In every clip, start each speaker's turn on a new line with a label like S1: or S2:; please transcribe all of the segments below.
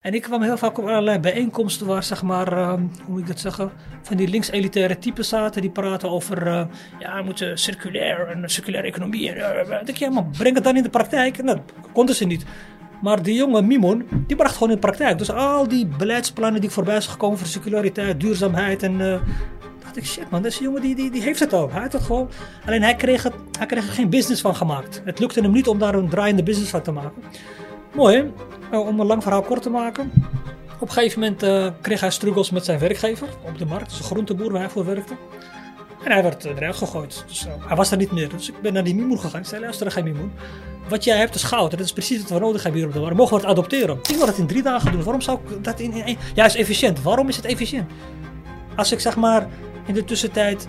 S1: En ik kwam heel vaak op allerlei bijeenkomsten waar, zeg maar, uh, hoe moet ik dat zeggen, van die links-elitaire types zaten. Die praten over, uh, ja, we moeten circulair en circulaire economie. En, uh, je, ja, maar breng het dan in de praktijk. Nou, dat konden ze niet. Maar die jonge Mimon, die bracht gewoon in de praktijk. Dus al die beleidsplannen die voorbij zijn gekomen voor circulariteit, duurzaamheid en... Uh, dacht ik, shit man, deze jongen die, die, heeft het al. Hij heeft het gewoon. Alleen hij kreeg, het, hij kreeg er geen business van gemaakt. Het lukte hem niet om daar een draaiende business van te maken. Mooi? Nou, om een lang verhaal kort te maken. Op een gegeven moment uh, kreeg hij struggles met zijn werkgever op de markt. Een groenteboer waar hij voor werkte. En hij werd eruit gegooid. Dus uh, hij was er niet meer. Dus ik ben naar die Mimoen gegaan. Ik zei, luister, geen Mimoen. Wat jij hebt is goud. Dat is precies wat we nodig hebben hier op de markt. Mogen we het adopteren? Ik wil dat in drie dagen doen. Waarom zou ik dat in één... Ja, is efficiënt. Waarom is het efficiënt? Als ik zeg maar in de tussentijd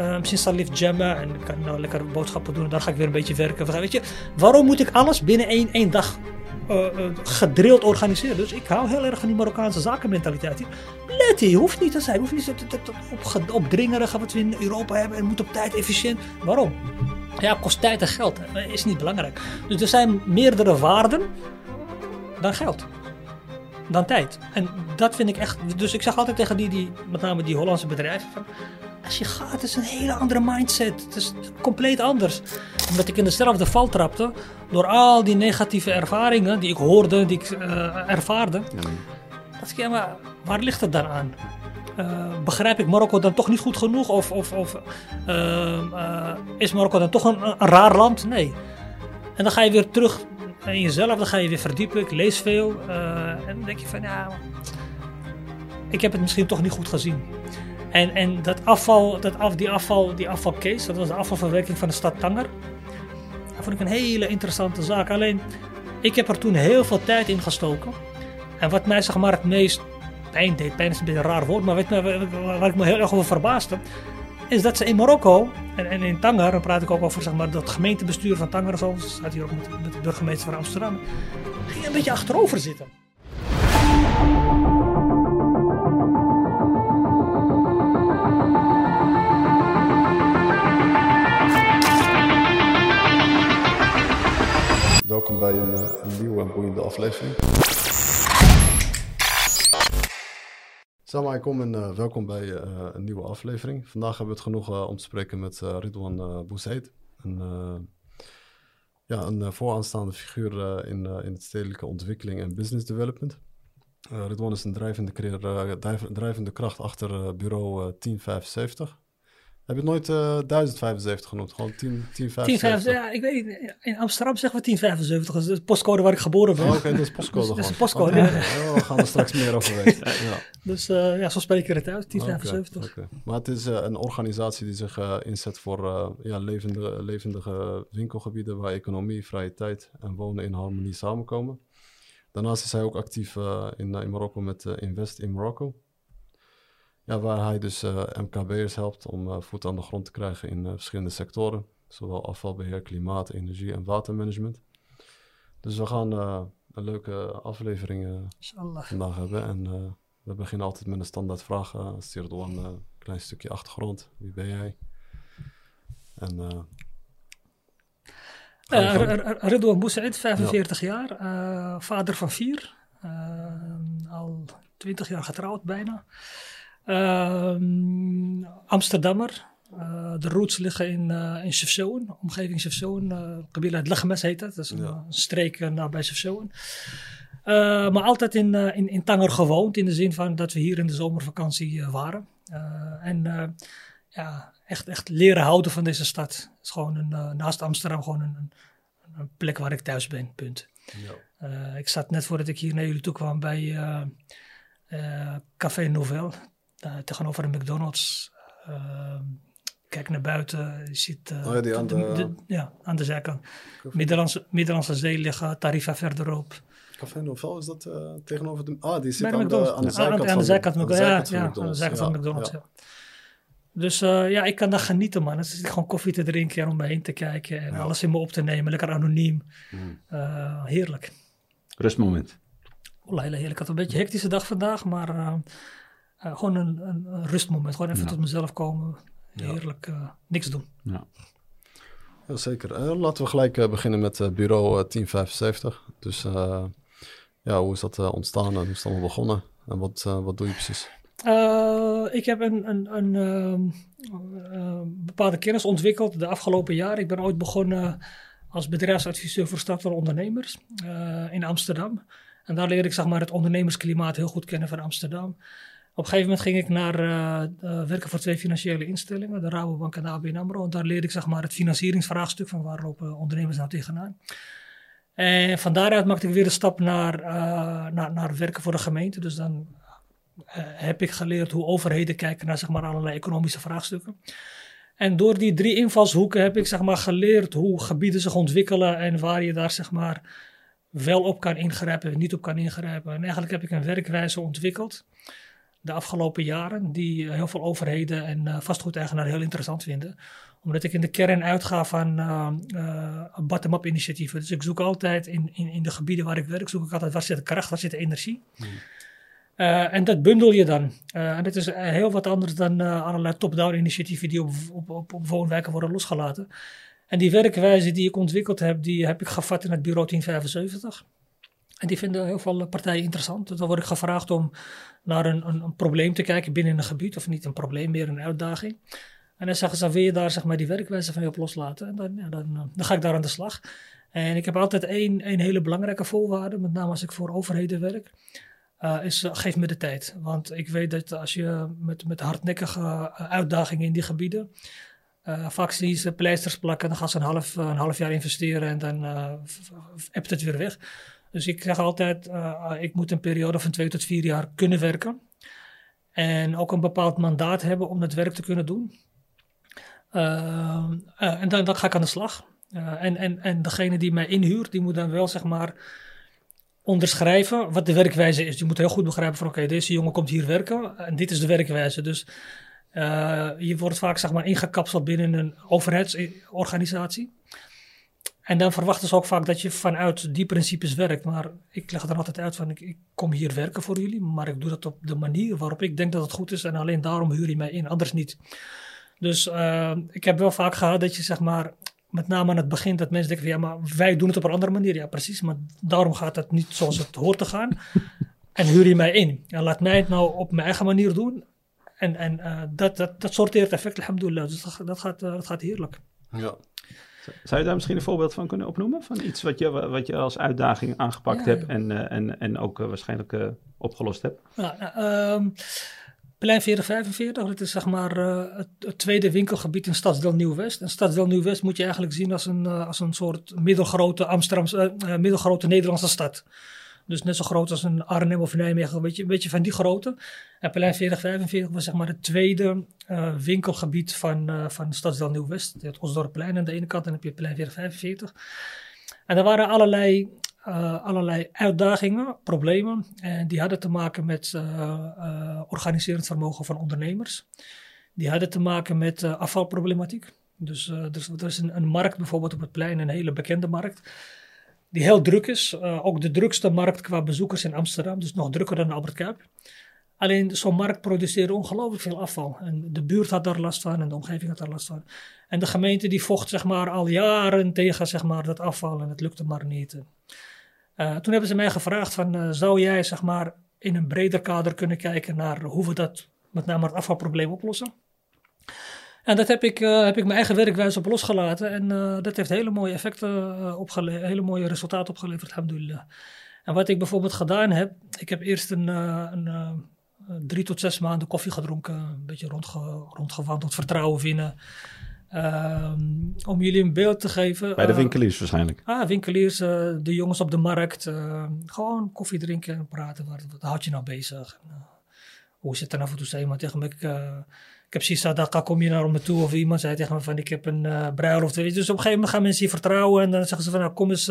S1: uh, misschien zal lief jammen en ik kan nou lekker boodschappen doen en dan ga ik weer een beetje werken. Weet je, waarom moet ik alles binnen één, één dag uh, gedrild organiseren? Dus ik hou heel erg van die Marokkaanse zakenmentaliteit. Letty, hoeft niet te zijn, hoeft niet te, op, wat we in Europa hebben en moet op tijd efficiënt. Waarom? Ja, kost tijd en geld. Is niet belangrijk. Dus er zijn meerdere waarden dan geld dan tijd. En dat vind ik echt. Dus ik zeg altijd tegen die, die met name die Hollandse bedrijven: van, als je gaat, het is een hele andere mindset. Het is compleet anders. Omdat ik in dezelfde val trapte door al die negatieve ervaringen die ik hoorde, die ik uh, ervaarde. Ja. Dat ik, ja, maar waar ligt het dan aan? Uh, begrijp ik Marokko dan toch niet goed genoeg? Of, of, of uh, is Marokko dan toch een, een raar land? Nee. En dan ga je weer terug in jezelf, dan ga je weer verdiepen. Ik lees veel. Uh, en dan denk je van ja, ik heb het misschien toch niet goed gezien. En, en dat afval, dat af, die, afval, die afvalcase, dat was de afvalverwerking van de stad Tanger. Dat vond ik een hele interessante zaak. Alleen, ik heb er toen heel veel tijd in gestoken. En wat mij zeg maar het meest pijn deed, pijn is een beetje een raar woord, maar waar ik me heel erg over verbaasde, is dat ze in Marokko en, en in Tanger, dan praat ik ook over zeg maar, dat gemeentebestuur van Tanger, zo, staat hier ook met, met de burgemeester van Amsterdam, ging een beetje achterover zitten.
S2: Welkom bij een, een nieuwe en boeiende aflevering. Salam alaikum en uh, welkom bij uh, een nieuwe aflevering. Vandaag hebben we het genoeg om te spreken met Ridwan Boussaid. Een, ja, een vooraanstaande figuur in, in het stedelijke ontwikkeling en business development. Ridwan is een drijvende, drijvende kracht achter bureau 1075. Heb je het nooit uh, 1075 genoemd? Gewoon 10, 1075? 10,
S1: ja, ik weet. In Amsterdam zeggen we 1075. Dat is de postcode waar ik geboren ben.
S2: Oh, Oké, okay, dat is postcode
S1: dus, Dat is postcode, ja.
S2: Oh, we gaan er straks meer over weten. Ja.
S1: Dus uh, ja, zo spreek je het uit, 1075.
S2: Okay, okay. Maar het is uh, een organisatie die zich uh, inzet voor ja, levende, levendige winkelgebieden waar economie, vrije tijd en wonen in harmonie samenkomen. Daarnaast is hij ook actief in, in Marokko met Invest in Morocco. Ja, waar hij dus uh, MKB'ers helpt om uh, voet aan de grond te krijgen in uh, verschillende sectoren. Zowel afvalbeheer, klimaat, energie en watermanagement. Dus we gaan een leuke aflevering vandaag hebben. En we beginnen altijd met een standaard vraag. Uh, Stuur door een klein stukje achtergrond. Wie ben jij? En...
S1: Ridwan Boussaid, 45 ja. jaar, vader van vier, al 20 jaar getrouwd bijna. Uh, Amsterdammer. Uh, de roots liggen in, uh, in omgeving Sefzoen. Uh, gebied uit Leggemes heet dat. Dat is een, ja. streek nabij Sefzoen. maar altijd in, in, in Tanger gewoond, in de zin van dat we hier in de zomervakantie waren. en ja, echt, echt leren houden van deze stad. Het is gewoon een, naast Amsterdam gewoon een, een, een, plek waar ik thuis ben, punt. Ja. ik zat net voordat ik hier naar jullie toe kwam bij Café Novel tegenover een McDonald's. Uh, kijk naar buiten, je ziet uh,
S2: oh ja, die aan de, de, de,
S1: ja, aan de zijkant. Middellandse, Middellandse Zee liggen, Tarifa verderop.
S2: Café Novel, is dat uh, tegenover de... Ah, die zit
S1: aan,
S2: de, aan de zijkant,
S1: aan, aan de zijkant van, ja, ja, McDonald's. aan de zijkant van McDonald's, ja. Dus uh, ja, ik kan daar genieten, man. Dan zit ik gewoon koffie te drinken en om me heen te kijken en ja. alles in me op te nemen. Lekker anoniem. Mm. Uh, heerlijk.
S3: Rustmoment.
S1: Oh, heerlijk. Ik had een beetje een hectische dag vandaag, maar uh, uh, gewoon een, rustmoment. Gewoon even ja. tot mezelf komen. Heerlijk uh, niks doen.
S2: Ja. Heel zeker. Uh, laten we gelijk beginnen met bureau 1075. Dus ja, ja, hoe is dat eh, ontstaan en hoe is het allemaal begonnen? En wat, eh, wat doe je precies?
S1: Uh, ik heb een, een, een uh, bepaalde kennis ontwikkeld de afgelopen jaren. Ik ben ooit begonnen als bedrijfsadviseur voor startende ondernemers in Amsterdam. En daar leerde ik zeg maar, het ondernemersklimaat heel goed kennen van Amsterdam. Op een gegeven moment ging ik naar werken voor twee financiële instellingen, de Rabobank en de ABN AMRO. En daar leerde ik zeg maar, het financieringsvraagstuk van waar lopen ondernemers nou tegenaan. En van daaruit maakte ik weer een stap naar, naar, naar werken voor de gemeente. Dus dan eh, heb ik geleerd hoe overheden kijken naar zeg maar, allerlei economische vraagstukken. En door die drie invalshoeken heb ik zeg maar, geleerd hoe gebieden zich ontwikkelen en waar je daar zeg maar, wel op kan ingrijpen, niet op kan ingrijpen. En eigenlijk heb ik een werkwijze ontwikkeld de afgelopen jaren, die heel veel overheden en uh, vastgoedeigenaren heel interessant vinden. Omdat ik in de kern uitga van uh, bottom-up initiatieven. Dus ik zoek altijd in, in, in de gebieden waar ik werk, zoek ik altijd waar zit de kracht, waar zit de energie. Hmm. Uh, en dat bundel je dan. Uh, en dat is heel wat anders dan uh, allerlei top-down initiatieven die op, op, op, op, woonwijken worden losgelaten. En die werkwijze die ik ontwikkeld heb, die heb ik gevat in het bureau 1075. En die vinden heel veel partijen interessant. Dus dan word ik gevraagd om naar een, een, probleem te kijken binnen een gebied. Of niet een probleem, meer een uitdaging. En dan zeggen ze, wil je daar zeg maar, die werkwijze van je op loslaten? En dan, ja, dan, dan ga ik daar aan de slag. En ik heb altijd één, één hele belangrijke voorwaarde, met name als ik voor overheden werk. Uh, is uh, geef me de tijd. Want ik weet dat als je met, met hardnekkige uh, uitdagingen in die gebieden. vaak je ze pleisters plakken, dan gaan ze een half, een half jaar investeren en dan hebt het weer weg. Dus ik zeg altijd: ik moet een periode van twee tot vier jaar kunnen werken. En ook een bepaald mandaat hebben om het werk te kunnen doen. en dan, dan ga ik aan de slag. en, en, en degene die mij inhuurt, die moet dan wel zeg maar onderschrijven wat de werkwijze is. Je moet heel goed begrijpen van oké, deze jongen komt hier werken en dit is de werkwijze. Dus je wordt vaak zeg maar ingekapseld binnen een overheidsorganisatie. En dan verwachten ze ook vaak dat je vanuit die principes werkt. Maar ik leg er altijd uit van ik, ik, kom hier werken voor jullie, maar ik doe dat op de manier waarop ik denk dat het goed is en alleen daarom huur je mij in, anders niet. Dus uh, ik heb wel vaak gehad dat je zeg maar met name aan het begin dat mensen denken van ja, maar wij doen het op een andere manier. Ja, precies, maar daarom gaat het niet zoals het hoort te gaan. en huur je mij in. En laat mij het nou op mijn eigen manier doen. En, en uh, dat, dat, dat sorteert effect, alhamdulillah. Dus dat, gaat, uh, dat gaat heerlijk.
S2: Ja.
S3: Zou je daar misschien een voorbeeld van kunnen opnoemen? Van iets wat je, wat je als uitdaging aangepakt ja, hebt en, uh, en, en ook waarschijnlijk opgelost hebt?
S1: Nou, um, Plein 4045, dat is zeg maar het, het, tweede winkelgebied in Stadsdeel Nieuw-West. En Stadsdeel Nieuw-West moet je eigenlijk zien als een, als een soort middelgrote, Amsterdamse, middelgrote Nederlandse stad. Dus net zo groot als een Arnhem of Nijmegen, een beetje, een beetje van die grootte. En Plein 4045 was zeg maar het tweede winkelgebied van, van Stadsdeel Nieuw-West. Je hebt Osdorpplein aan de ene kant en dan heb je Plein 4045. En er waren allerlei uh, allerlei uitdagingen, problemen. En die hadden te maken met uh, uh, organiserend vermogen van ondernemers. Die hadden te maken met afvalproblematiek. Dus er is, er is een, markt bijvoorbeeld op het plein, een hele bekende markt. Die heel druk is. ook de drukste markt qua bezoekers in Amsterdam. Dus nog drukker dan Albert Kuip. Alleen zo'n markt produceerde ongelooflijk veel afval. En de buurt had daar last van en de omgeving had daar last van. En de gemeente die vocht zeg maar, al jaren tegen zeg maar, dat afval en het lukte maar niet. Uh, toen hebben ze mij gevraagd van, uh, zou jij zeg maar in een breder kader kunnen kijken naar hoe we dat met name het afvalprobleem oplossen? En dat heb ik, uh, heb ik mijn eigen werkwijze op losgelaten en dat heeft hele mooie effecten opgeleverd, hele mooie resultaten opgeleverd, alhamdulillah. En wat ik bijvoorbeeld gedaan heb, ik heb eerst een, een drie tot zes maanden koffie gedronken, een beetje rondge, rondgewandeld, vertrouwen winnen. Um, om jullie een beeld te geven.
S3: Bij de eh, winkeliers waarschijnlijk.
S1: Ah, winkeliers, uh, de jongens op de markt. Uh, gewoon koffie drinken en praten. Wat, wat houd je nou bezig? En, hoe zit er nou voor toe? Maar tegen me, ik, ik heb precies dat, kom je naar me toe? Of iemand zei tegen me van, ik heb een uh, bruiloft. Dus op een gegeven moment gaan mensen je vertrouwen. En dan zeggen ze van, nou, kom eens,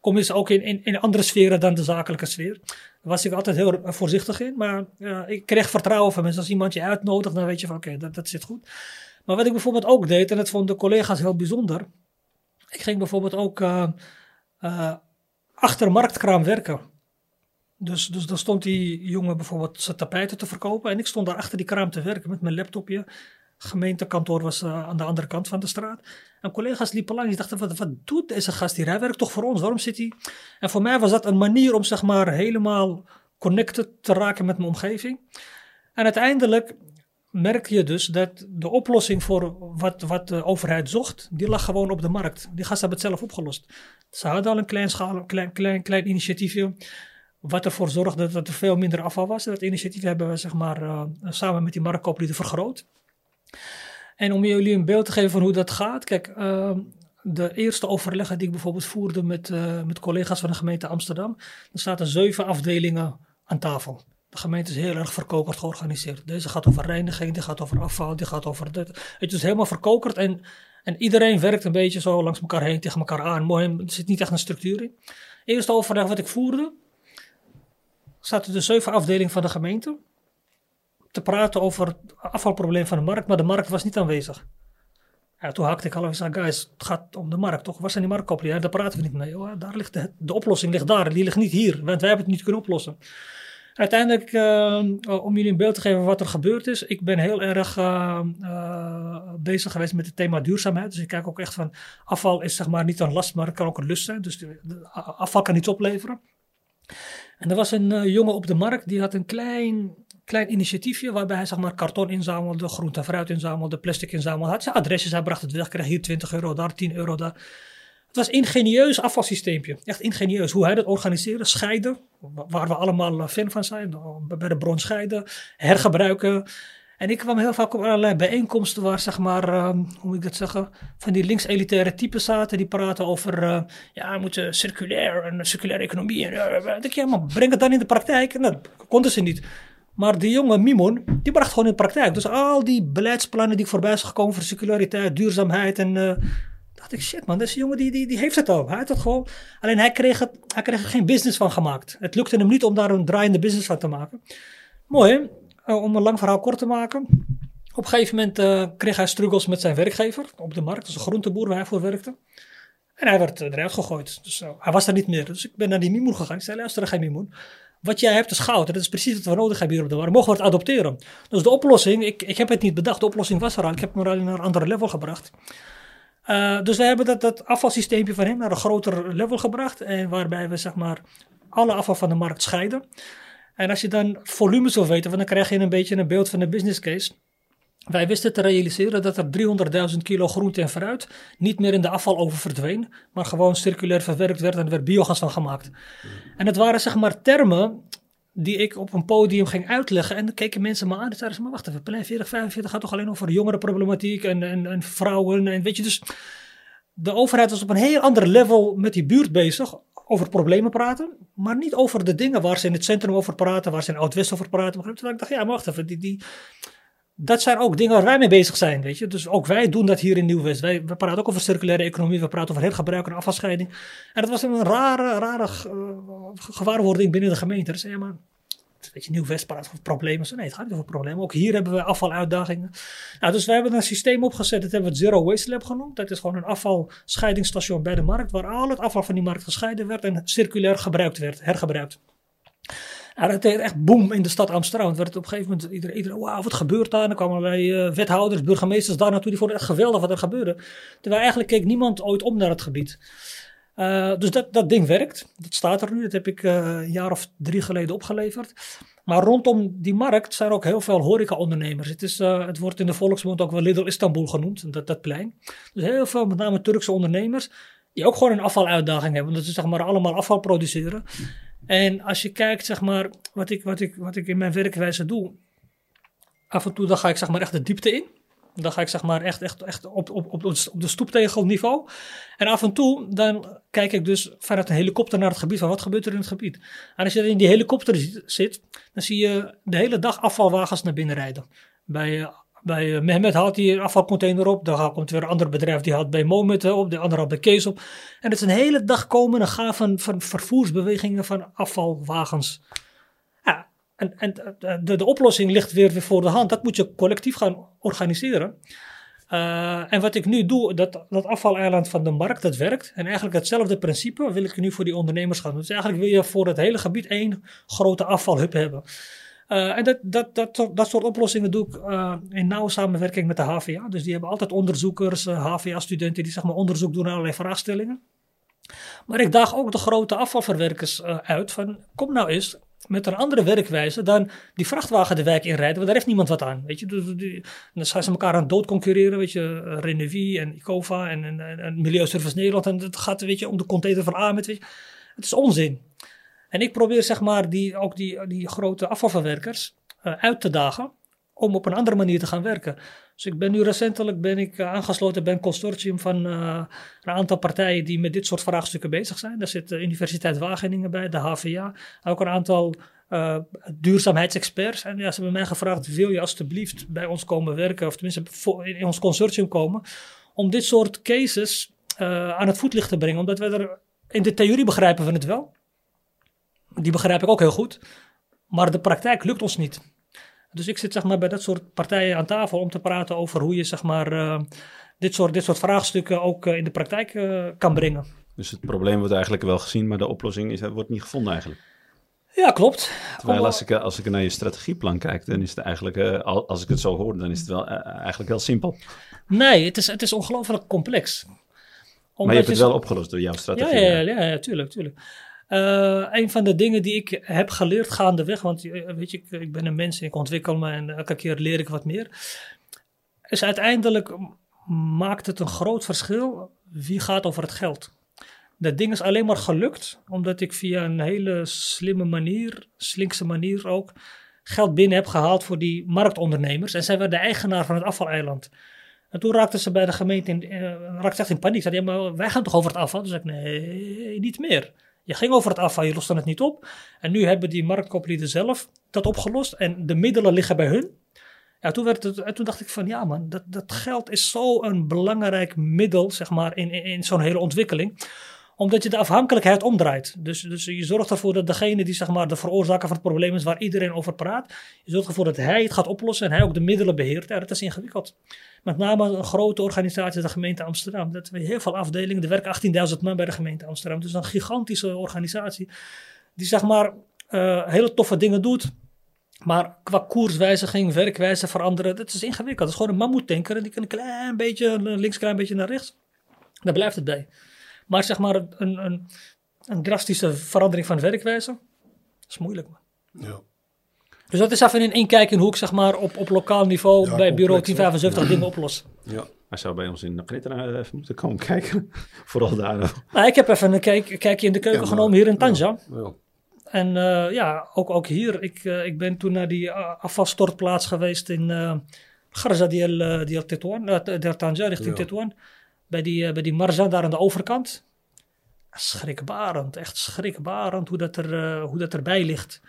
S1: kom eens ook in, in, in andere sferen dan de zakelijke sfeer. Daar was ik altijd heel voorzichtig in. Maar ik kreeg vertrouwen van mensen. Als iemand je uitnodigt, dan weet je van, oké, dat, dat zit goed. Maar wat ik bijvoorbeeld ook deed, en dat vonden de collega's heel bijzonder. Ik ging bijvoorbeeld ook achter marktkraam werken. Dus, dus dan stond die jongen bijvoorbeeld zijn tapijten te verkopen. En ik stond daar achter die kraam te werken met mijn laptopje. gemeentekantoor was eh, aan de andere kant van de straat. En collega's liepen langs. Die dachten, wat, wat doet deze gast hier? Hij werkt toch voor ons? Waarom zit hij? En voor mij was dat een manier om zeg maar helemaal connected te raken met mijn omgeving. En uiteindelijk merk je dus dat de oplossing voor wat, wat de overheid zocht, die lag gewoon op de markt. Die gasten hebben het zelf opgelost. Ze hadden al een klein, schaal, klein, klein, klein initiatiefje, wat ervoor zorgde dat er veel minder afval was. Dat initiatief hebben we zeg maar, uh, samen met die marktcoöperatief vergroot. En om jullie een beeld te geven van hoe dat gaat, kijk, uh, de eerste overleggen die ik bijvoorbeeld voerde met, uh, met collega's van de gemeente Amsterdam, er zaten zeven afdelingen aan tafel. De gemeente is heel erg verkokerd georganiseerd. Deze gaat over reiniging, die gaat over afval, die gaat over dit. Het is helemaal verkokerd en, en iedereen werkt een beetje zo langs elkaar heen, tegen elkaar aan. Mooi, er zit niet echt een structuur in. Eerste overleg wat ik voerde, zaten de zeven afdelingen van de gemeente te praten over het afvalprobleem van de markt, maar de markt was niet aanwezig. Toen hakte ik al en guys, het gaat om de markt, toch? Waar zijn die marktkoppelingen? Ja, daar praten we niet mee. Daar ligt de, de oplossing ligt daar, die ligt niet hier, want wij hebben het niet kunnen oplossen. Uiteindelijk, uh, om jullie een beeld te geven wat er gebeurd is. Ik ben heel erg uh, uh, bezig geweest met het thema duurzaamheid. Dus ik kijk ook echt van afval is zeg maar niet een last, maar het kan ook een lust zijn. Dus afval kan iets opleveren. En er was een jongen op de markt die had een klein, klein initiatiefje waarbij hij zeg maar karton inzamelde, groente en fruit inzamelde, plastic inzamelde. Had zijn adresjes, hij bracht het weg, kreeg hier 20 euro, daar 10 euro, daar. Het was ingenieus afvalsysteempje. Echt ingenieus. Hoe hij dat organiseerde. Scheiden. Waar we allemaal fan van zijn. Bij de bron scheiden. Hergebruiken. En ik kwam heel vaak op allerlei bijeenkomsten waar, zeg maar, uh, hoe moet ik dat zeggen, van die links-elitaire types zaten. Die praten over, uh, ja, we moeten circulair en circulaire economie. En, uh, denk je, ja, maar breng het dan in de praktijk. En dat konden ze niet. Maar die jonge Mimon, die bracht gewoon in de praktijk. Dus al die beleidsplannen die voorbij zijn gekomen voor circulariteit, duurzaamheid en dacht ik, shit man, deze jongen die, die, heeft het al. Hij had het gewoon. Alleen hij kreeg, het, hij kreeg er geen business van gemaakt. Het lukte hem niet om daar een draaiende business van te maken. Mooi? Uh, om een lang verhaal kort te maken. Op een gegeven moment uh, kreeg hij struggles met zijn werkgever op de markt. Dus een groenteboer waar hij voor werkte. En hij werd eruit gegooid. Dus hij was er niet meer. Dus ik ben naar die Mimoen gegaan. Ik zei, luister, geen Mimoen. Wat jij hebt is goud. Dat is precies wat we nodig hebben hier op de markt. Mogen we het adopteren? Dus de oplossing, ik, ik heb het niet bedacht. De oplossing was er al. Ik heb hem al naar een ander level gebracht. Dus we hebben dat, dat van hem naar een groter level gebracht. En waarbij we zeg maar alle afval van de markt scheiden. En als je dan volumes wil weten, dan krijg je een beetje een beeld van de business case. Wij wisten te realiseren dat er 300.000 kilo groente en fruit niet meer in de afvaloven verdween, maar gewoon circulair verwerkt werd en er werd biogas van gemaakt. En het waren zeg maar termen die ik op een podium ging uitleggen. En dan keken mensen me aan en zeiden ze, maar wacht even, plein 40, 45 gaat toch alleen over jongerenproblematiek en, en, en vrouwen en weet je, dus de overheid was op een heel ander level met die buurt bezig over problemen praten, maar niet over de dingen waar ze in het centrum over praten, waar ze in Oud-West over praten. Terwijl ik dacht, ja, maar wacht even, die, die, dat zijn ook dingen waar wij mee bezig zijn, weet je. Dus ook wij doen dat hier in Nieuw-West. Wij, we praten ook over circulaire economie, we praten over hergebruik en afvalscheiding. En dat was een rare, rare gewaarwording binnen de gemeente. Dus ja, maar weet je, Nieuw-West praat over problemen. Nee, het gaat niet over problemen. Ook hier hebben we afvaluitdagingen. Nou, dus we hebben een systeem opgezet, dat hebben we het Zero Waste Lab genoemd. Dat is gewoon een afvalscheidingsstation bij de markt, waar al het afval van die markt gescheiden werd en circulair gebruikt werd, hergebruikt. Nou, dat deed echt boom in de stad Amsterdam. Het werd op een gegeven moment iedereen, iedereen wauw, wat gebeurt daar? En dan kwamen allerlei uh, wethouders, burgemeesters daar naartoe. Die vonden het echt geweldig wat er gebeurde. Terwijl eigenlijk keek niemand ooit om naar het gebied. Uh, dus dat, dat ding werkt. Dat staat er nu. Dat heb ik uh, een jaar of drie geleden opgeleverd. Maar rondom die markt zijn ook heel veel horeca-ondernemers. Het, is, uh, het wordt in de volksmond ook wel Lidl Istanbul genoemd, dat, dat plein. Dus heel veel, met name Turkse ondernemers, die ook gewoon een afvaluitdaging hebben. Dat ze zeg maar allemaal afval produceren. En als je kijkt, zeg maar, wat ik, wat ik, wat ik in mijn werkwijze doe. Af en toe dan ga ik zeg maar echt de diepte in. Dan ga ik zeg maar echt, echt, echt op, op, op, op de stoeptegelniveau. En af en toe dan kijk ik dus vanuit een helikopter naar het gebied van wat gebeurt er in het gebied. En als je in die helikopter zit, dan zie je de hele dag afvalwagens naar binnen rijden. Bij, bij Mehmet haalt hij een afvalcontainer op. Dan komt weer een ander bedrijf die haalt bij Moment op. De andere haalt bij Kees op. En het is een hele dag komen en gaan van, van vervoersbewegingen van afvalwagens. En, en de, de oplossing ligt weer, weer voor de hand. Dat moet je collectief gaan organiseren. Uh, en wat ik nu doe, dat, dat afvaleiland van de markt, dat werkt. En eigenlijk hetzelfde principe wil ik nu voor die ondernemers gaan doen. Dus eigenlijk wil je voor het hele gebied één grote afvalhub hebben. Uh, en dat, dat, dat, dat soort oplossingen doe ik in nauwe samenwerking met de HVA. Dus die hebben altijd onderzoekers, HVA-studenten die zeg maar onderzoek doen naar allerlei vraagstellingen. Maar ik daag ook de grote afvalverwerkers uit van kom nou eens met een andere werkwijze dan die vrachtwagen de wijk inrijden, want daar heeft niemand wat aan. Weet je, dus die, dan zijn ze elkaar aan het dood concurreren, weet je, Renovie en Icova en, en, en, Milieuservice Nederland. En het gaat, weet je, om de container van je. Het is onzin. En ik probeer zeg maar die, ook die, die grote afvalverwerkers uh, uit te dagen om op een andere manier te gaan werken. Dus ik ben nu recentelijk ben ik, uh, aangesloten bij een consortium van uh, een aantal partijen die met dit soort vraagstukken bezig zijn. Daar zit de Universiteit Wageningen bij, de HVA, ook een aantal duurzaamheidsexperts. En ja, ze hebben mij gevraagd, wil je alstublieft bij ons komen werken, of tenminste in ons consortium komen, om dit soort cases aan het voetlicht te brengen. Omdat wij er in de theorie begrijpen we het wel. Die begrijp ik ook heel goed. Maar de praktijk lukt ons niet. Dus ik zit zeg maar, bij dat soort partijen aan tafel om te praten over hoe je zeg maar, uh, dit, soort, dit soort vraagstukken ook uh, in de praktijk uh, kan brengen.
S3: Dus het probleem wordt eigenlijk wel gezien, maar de oplossing is, wordt niet gevonden eigenlijk.
S1: Ja, klopt.
S3: Terwijl als ik, als ik naar je strategieplan kijk, dan is het eigenlijk, als ik het zo hoor, dan is het wel eigenlijk heel simpel.
S1: Nee, het is, het is ongelooflijk complex.
S3: Omdat maar je hebt het wel opgelost door jouw strategie.
S1: Ja, ja, ja, ja, ja tuurlijk, tuurlijk. Uh, een van de dingen die ik heb geleerd gaandeweg, want eh, weet je, ik, ik, ben een mens en ik ontwikkel me en elke keer leer ik wat meer, is uiteindelijk maakt het een groot verschil wie gaat over het geld. Dat ding is alleen maar gelukt omdat ik via een hele slimme manier, slinkse manier ook, geld binnen heb gehaald voor die marktondernemers. En zij werden de eigenaar van het afvaleiland. En toen raakten ze bij de gemeente in, uh, raakte echt in paniek. Zeiden, ja, maar wij gaan toch over het afval? Dus ik, nee, niet meer. Je ging over het afval, je loste het niet op. En nu hebben die marktkooplieden zelf dat opgelost. En de middelen liggen bij hun. Ja, toen, werd het, toen dacht ik van ja man, dat, dat geld is zo'n belangrijk middel zeg maar, in, in zo'n hele ontwikkeling omdat je de afhankelijkheid omdraait. Dus, dus je zorgt ervoor dat degene die zeg maar, de veroorzaker van het probleem is waar iedereen over praat, je zorgt ervoor dat hij het gaat oplossen en hij ook de middelen beheert. Dat is ingewikkeld. Met name een grote organisatie, de gemeente Amsterdam. Dat we heel veel afdelingen, er werken 18.000 man bij de gemeente Amsterdam. Dus een gigantische organisatie die zeg maar uh, hele toffe dingen doet. Maar qua koerswijziging, werkwijze veranderen, dat is ingewikkeld. Dat is gewoon een mammoetanker en die kan een klein beetje links, klein beetje naar rechts. Daar blijft het bij. Maar zeg maar een, een, een drastische verandering van werkwijze, dat is moeilijk. Man.
S2: Ja.
S1: Dus dat is even in één kijk in hoe ik zeg maar op, op lokaal niveau ja, bij bureau 1075 dingen oplos.
S2: Ja.
S3: Hij zou bij ons in de Gnitterna even moeten komen kijken. Vooral daar.
S1: Nou, ik heb even een kijk, kijkje in de keuken ja, maar, genomen hier in Tanja. Ja, en uh, ja, ook, ook hier. Ik, uh, ik ben toen naar die afvalstortplaats geweest in uh, Garza del, del Tetuan, del Tanja, richting Tetuan bij die, uh, bij die daar aan de overkant. Schrikbarend, echt schrikbarend hoe dat, er, uh, hoe dat erbij ligt.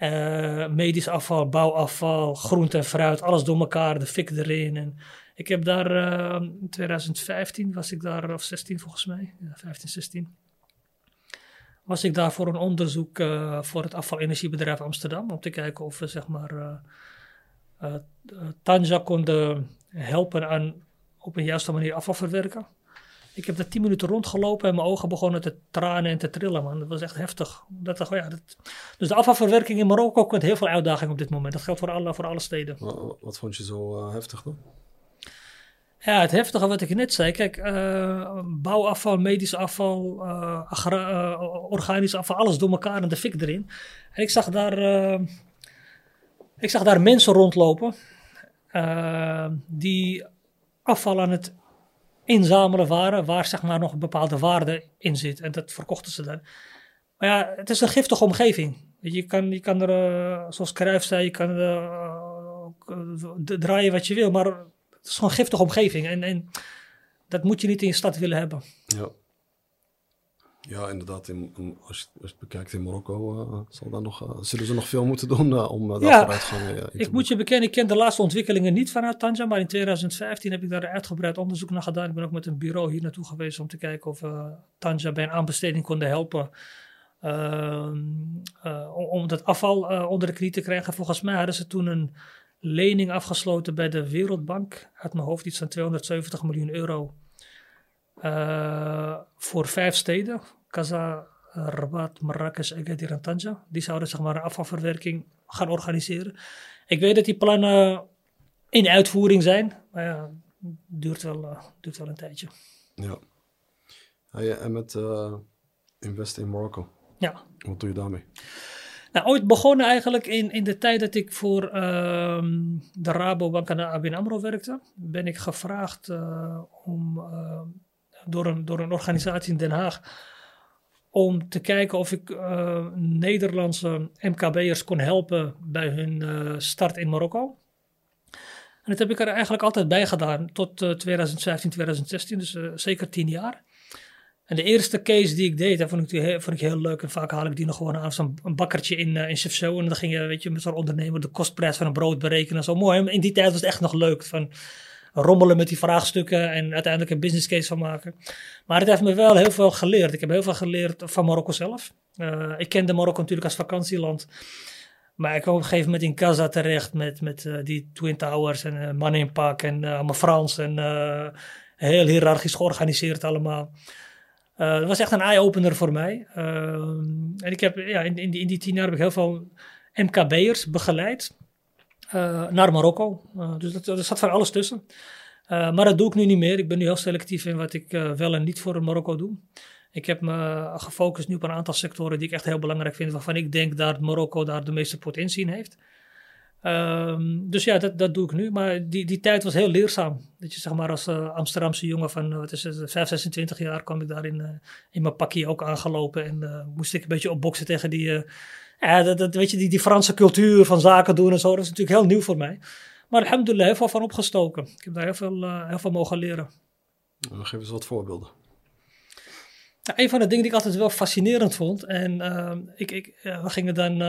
S1: Uh, medisch afval, bouwafval, groente en fruit, alles door elkaar, de fik erin. Ik heb daar in 2015 was ik daar, of 16 volgens mij, ja, 15, 16 was ik daar voor een onderzoek voor het afvalenergiebedrijf Amsterdam. Om te kijken of we zeg maar Tanja konden helpen aan op een juiste manier afval verwerken. Ik heb daar tien minuten rondgelopen en mijn ogen begonnen te tranen en te trillen, man. Dat was echt heftig. Dat, ja, dat, dus de afvalverwerking in Marokko komt heel veel uitdaging op dit moment. Dat geldt voor alle, voor alle steden.
S2: Wat, wat vond je zo uh, heftig dan?
S1: Ja, het heftige wat ik net zei. Kijk, uh, bouwafval, medisch afval, uh, organisch afval, alles door elkaar en de fik erin. En ik zag daar, ik zag daar mensen rondlopen die afval aan het inzamelen waren, waar zeg maar nog een bepaalde waarde in zit. En dat verkochten ze dan. Maar ja, het is een giftige omgeving. Je kan, je kan er, uh, zoals Cruijff zei, je kan uh, draaien wat je wil, maar het is gewoon een giftige omgeving. En, en dat moet je niet in je stad willen hebben.
S2: Ja. Ja, inderdaad. In, in, als, je, als, je, het bekijkt in Marokko, uh, zal daar nog, uh, zullen ze nog veel moeten doen uh, om daar ja, te gaan.
S1: ik moet je bekennen, ik ken de laatste ontwikkelingen niet vanuit Tanja, maar in 2015 heb ik daar uitgebreid onderzoek naar gedaan. Ik ben ook met een bureau hier naartoe geweest om te kijken of we Tanja bij een aanbesteding konden helpen. Ehm, om dat afval onder de knie te krijgen. Volgens mij hadden ze toen een lening afgesloten bij de Wereldbank. Uit mijn hoofd iets van 270 miljoen euro. voor vijf steden. Casa, Rabat, Marrakesh, Agadir en Tanja. Die zouden zeg maar een afvalverwerking gaan organiseren. Ik weet dat die plannen in uitvoering zijn. Maar ja, duurt wel, uh, duurt wel een tijdje.
S2: Ja. En met uh, Invest in Morocco.
S1: Ja.
S2: Wat doe je daarmee?
S1: Nou, ooit begonnen eigenlijk in, in de tijd dat ik voor uh, de Rabobank en de ABN AMRO werkte. Ben ik gevraagd uh, om, door, een, door een organisatie in Den Haag om te kijken of ik Nederlandse MKB'ers kon helpen bij hun start in Marokko. En dat heb ik er eigenlijk altijd bij gedaan tot 2015, 2016, dus zeker tien jaar. En de eerste case die ik deed, dat vond ik, heel, vond ik heel leuk. En vaak haal ik die nog gewoon aan zo'n bakkertje in, uh, in Chefzo. En dan ging je, weet je, met zo'n ondernemer de kostprijs van een brood berekenen. Zo mooi. In die tijd was het echt nog leuk. Van rommelen met die vraagstukken en uiteindelijk een business case van maken. Maar het heeft me wel heel veel geleerd. Ik heb heel veel geleerd van Marokko zelf. Uh, ik kende Marokko natuurlijk als vakantieland. Maar ik kwam op een gegeven moment in Casa terecht met, met uh, die Twin Towers en uh, mannen in pak en allemaal Frans. En heel hiërarchisch georganiseerd allemaal. Dat was echt een eye-opener voor mij. Uh, en ik heb ja, in, in, die, in die tien jaar heb ik heel veel MKB'ers begeleid naar Marokko. dus dat, er zat van alles tussen. maar dat doe ik nu niet meer. Ik ben nu heel selectief in wat ik wel en niet voor Marokko doe. Ik heb me gefocust nu op een aantal sectoren die ik echt heel belangrijk vind, waarvan ik denk dat Marokko daar de meeste potentie in heeft. Um, dus ja, dat, dat doe ik nu. Maar die, die tijd was heel leerzaam. Dat je zeg maar als Amsterdamse jongen van wat is het, 5, 26 jaar kwam ik daar in, in mijn pakje ook aangelopen. En moest ik een beetje opboksen tegen die, ja, dat, dat, weet je, die, die Franse cultuur van zaken doen en zo. Dat is natuurlijk heel nieuw voor mij. Maar alhamdulillah, heel veel van opgestoken. Ik heb daar heel veel, heel veel mogen leren.
S2: Geef eens wat voorbeelden.
S1: Nou, een van de dingen die ik altijd wel fascinerend vond. En ik, ik, we gingen dan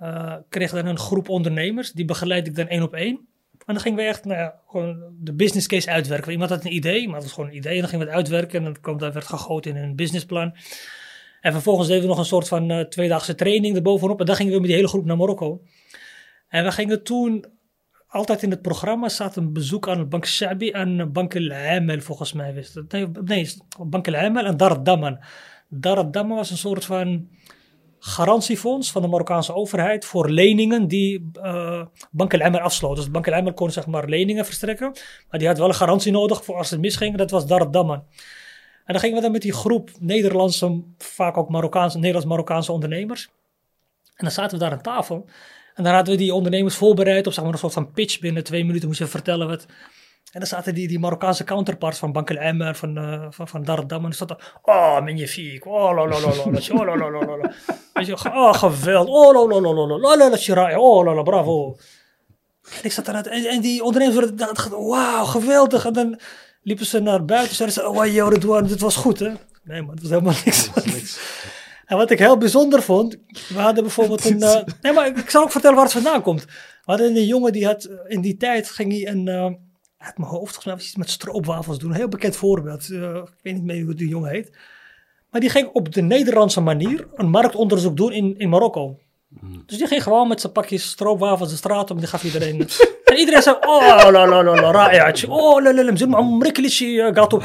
S1: uh, kreeg dan een groep ondernemers. Die begeleid ik dan één op één. En dan gingen we echt nou ja, gewoon de business case uitwerken. Iemand had een idee, maar het was gewoon een idee. En dan gingen we het uitwerken en dan kwam, dat werd gegoten in een businessplan. En vervolgens deden we nog een soort van uh, tweedaagse training erbovenop. En dan gingen we met die hele groep naar Marokko. En we gingen toen, altijd in het programma zat een bezoek aan Bank Shabi en Bank El Amel volgens mij. Wist. Nee, Bank El Amel en Dar Daman. Dar Daman was een soort van garantiefonds van de Marokkaanse overheid voor leningen die uh, Bank El Emmer afsloot. Dus Bank El Emmer kon zeg maar leningen verstrekken, maar die had wel een garantie nodig voor als het misging. Dat was Dar Daman. En dan gingen we dan met die groep Nederlandse, vaak ook Marokkaanse, Nederlands-Marokkaanse ondernemers. En dan zaten we daar aan tafel. En dan hadden we die ondernemers voorbereid op zeg maar, een soort van pitch. Binnen twee minuten moest je vertellen wat, en dan zaten die, die Marokkaanse counterparts van Bank El van, uh, van, van Dardam. En dan zat oh, magnifiek, oh, la, oh, oh, geweldig, oh, oh, bravo. En ik zat eruit, en, en die ondernemers dachten, wauw, geweldig. En dan liepen ze naar buiten, zeiden ze, oh, joh, Redouane, dit was goed, hè? Nee, maar het was helemaal niks. En wat ik heel bijzonder vond, we hadden bijvoorbeeld een... Uh, nee, maar ik zal ook vertellen waar het vandaan komt. We hadden een jongen die had, in die tijd ging hij een... Uh, uit mijn hoofd, volgens mij was iets met stroopwafels doen. Een heel bekend voorbeeld. Uh, ik weet niet meer hoe die jongen heet. Maar die ging op de Nederlandse manier een marktonderzoek doen in, in Marokko. Mm. Dus die ging gewoon met zijn pakjes stroopwafels de straat op en die gaf iedereen. en iedereen zei, oh la la la la, ra'iatje. Oh la la la, mzir ma'amriklishi, gaat op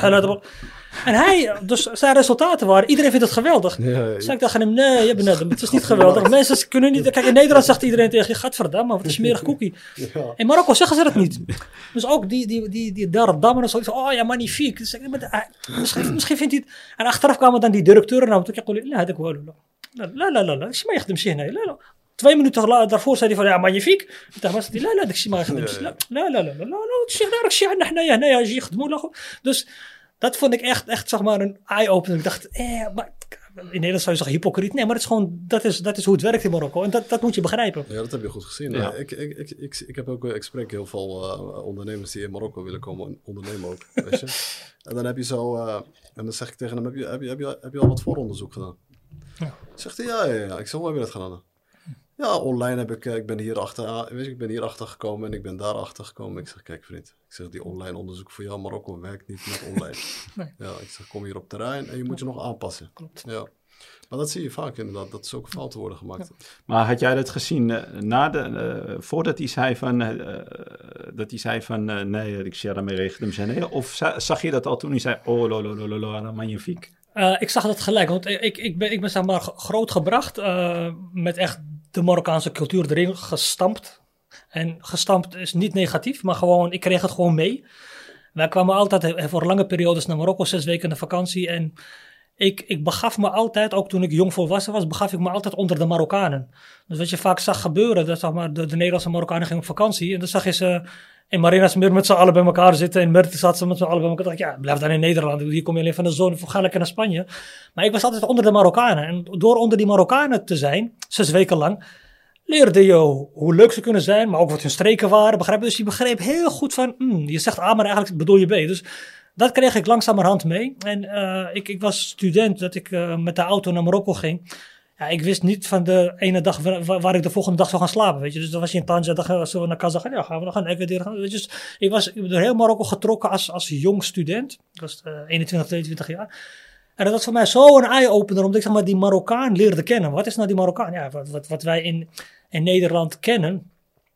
S1: en hij, dus zijn resultaten waren, iedereen vindt het geweldig. Ja, ja. Dus ik dacht aan hem, nee, je bent net, het is niet geweldig. Mensen kunnen niet, kijk in Nederland zegt iedereen tegen je, gadverdamme, wat een smerig koekie. Ja. In Marokko zeggen ze dat niet. Dus ook die, die, die, die Dardam en zo, oh ja, magnifiek. Dus ik, maar, misschien, misschien vindt hij het. En achteraf kwamen dan die directeuren naar hem toe, ik dacht, ik wel, la, la, la, zie maar echt hem zien, la, Twee minuten daarvoor zei hij van ja, magnifiek. Ik dacht, لا لا داك الشيء ما يخدمش لا لا لا لا لا لا الشيء دارك الشيء عندنا حنايا هنايا يجي يخدموا Dus dat vond ik echt, echt zeg maar, een eye-opener. Ik dacht, eh, maar in Nederland zou je zeggen hypocriet. Nee, maar dat is gewoon, dat is, dat is hoe het werkt in Marokko. En dat, dat moet je begrijpen.
S2: Ja, dat heb je goed gezien. Ja. Ik, ik, ik, ik, ik, heb ook, ik spreek heel veel uh, ondernemers die in Marokko willen komen ondernemen ook. weet je? En dan heb je zo, uh, en dan zeg ik tegen hem, heb je, heb je, heb je, heb je al wat vooronderzoek gedaan? Ja. Zegt hij, ja, ja, ja. Ik zeg, hoe heb je dat gedaan? Ja, online heb ik, ik ben hier achter, weet je, ik ben hier achter gekomen en ik ben daar achter gekomen. Ik zeg, kijk vriend, ik zeg, die online onderzoek voor jou Marokko werkt niet met online. nee. Ja, ik zeg, kom hier op terrein en je moet je nog aanpassen. Klopt. Ja. Maar dat zie je vaak inderdaad, dat zulke fouten worden gemaakt.
S3: Maar had jij dat gezien uh, na de, uh, voordat hij zei van, uh, dat hij zei van nee, ik zie daarmee regelum zijn? Of zag je dat al toen hij zei, oh, lo, lo, lo, lo, lo magnifiek?
S1: Uh, ik zag dat gelijk, want ik, ik, ben, ik ben zeg maar grootgebracht uh, met echt de Marokkaanse cultuur erin gestampt. En gestampt is niet negatief, maar gewoon, ik kreeg het gewoon mee. Wij kwamen altijd voor lange periodes naar Marokko, zes weken de vakantie. En ik, ik begaf me altijd, ook toen ik jong volwassen was, begaf ik me altijd onder de Marokkanen. Dus wat je vaak zag gebeuren, dat zeg maar, de, de Nederlandse Marokkanen gingen op vakantie. En dan zag je ze in Marinas meer met z'n allen bij elkaar zitten. In Merten zat ze met z'n allen bij elkaar. dacht ja, blijf dan in Nederland. Hier kom je alleen van de zon, ga lekker naar Spanje. Maar ik was altijd onder de Marokkanen. En door onder die Marokkanen te zijn, zes weken lang, leerde je hoe leuk ze kunnen zijn, maar ook wat hun streken waren. Begrijp? Dus je begreep heel goed van, mm, je zegt A, maar eigenlijk bedoel je B. Dus dat kreeg ik langzamerhand mee. En uh, ik, ik was student dat ik uh, met de auto naar Marokko ging. Ja, ik wist niet van de ene dag waar, waar, ik de volgende dag zou gaan slapen, weet je. Dus dan was je in Tanja, dan gaan we naar Kazachstan, ja, gaan we nog gaan Agadir gaan. Dus ik was door heel Marokko getrokken als, als jong student. Ik was uh, 21, 22 jaar. En dat was voor mij zo een eye-opener, omdat ik zeg maar die Marokkaan leerde kennen. Wat is nou die Marokkaan? Ja, wat, wat, wat wij in, in Nederland kennen,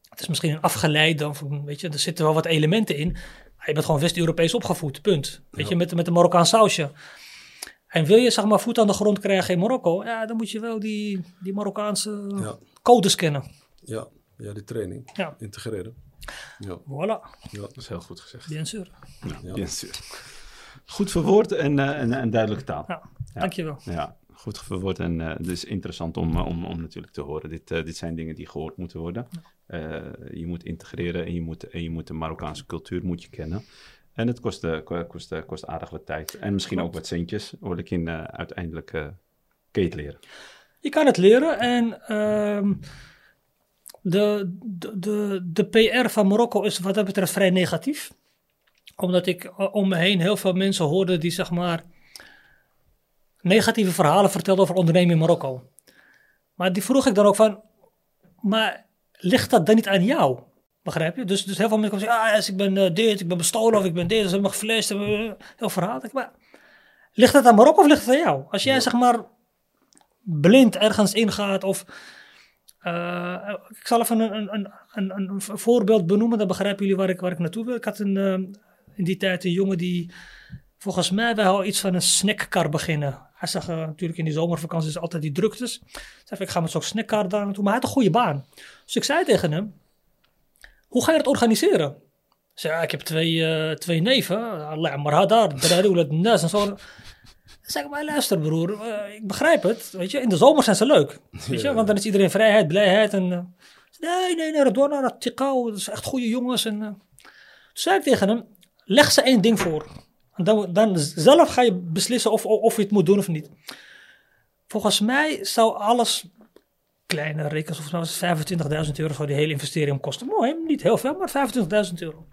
S1: het is misschien een afgeleide, of, weet je, er zitten wel wat elementen in. Maar je bent gewoon West-Europees opgevoed, punt. Weet je, met, met een Marokkaan sausje. En wil je zeg maar voet aan de grond krijgen in Marokko, ja, dan moet je wel die, die Marokkaanse
S2: Ja.
S1: codes kennen.
S2: Ja, ja die training.
S1: Ja.
S2: Integreren. Ja,
S1: Voilà,
S2: ja.
S3: Dat is heel goed gezegd.
S1: bien sûr.
S2: Ja.
S3: Goed verwoord en, eh, en, en duidelijke taal.
S1: Ja,
S3: Ja.
S1: dankjewel.
S3: Ja, goed verwoord en eh, het is interessant om, eh, om, om natuurlijk te horen. Dit, dit zijn dingen die gehoord moeten worden. Eh, je moet integreren en je moet, en je moet de Marokkaanse cultuur moet je kennen. En het kost, eh, ko- kost, eh, kost aardig wat tijd. En misschien ook wat centjes, hoor ik in eh, uiteindelijk je het leren.
S1: Je kan het leren en ehm, de, de, de, de PR van Marokko is wat dat betreft vrij negatief. Omdat ik om me heen heel veel mensen hoorde die zeg maar negatieve verhalen vertelden over ondernemen in Marokko. Maar die vroeg ik dan ook van, maar ligt dat dan niet aan jou? Begrijp je? Dus, dus heel veel mensen komen zeggen, ah, yes, ik ben eh, dit, ik ben bestolen of ik ben dit, ze hebben me geflasht, heel verhaal. Maar ligt dat aan Marokko of ligt het aan jou? Als jij zeg maar blind ergens ingaat of... eh, ik zal even een, een, een, een, een voorbeeld benoemen, dan begrijpen jullie waar ik, waar ik naartoe wil. Ik had een, eh, in die tijd een jongen die, volgens mij, wij al iets van een snackkar beginnen. Hij zag natuurlijk in die zomervakanties altijd die druktes. Zei, ik ga met zo'n snackkar daar naartoe, maar hij had een goede baan. Dus ik zei tegen hem, hoe ga je het organiseren? Ik zei, ja, ik heb twee, eh, twee neven, Allah maar hadar, Dradoul, Nas en zo. Zeg maar luister broer, eh, ik begrijp het, weet je, in de zomer zijn ze leuk, weet je, want dan is iedereen vrijheid, blijheid en... eh, nee, nee, nee, Radwana, dat Tikau, dat is echt goede jongens en... Toen zei ik tegen hem, leg ze één ding voor. En dan, dan zelf ga je beslissen of, of je het moet doen of niet. Volgens mij zou alles, kleine rekens, volgens mij was het 25.000 euro zou die hele investering kosten. Mooi, niet heel veel, maar 25.000 euro.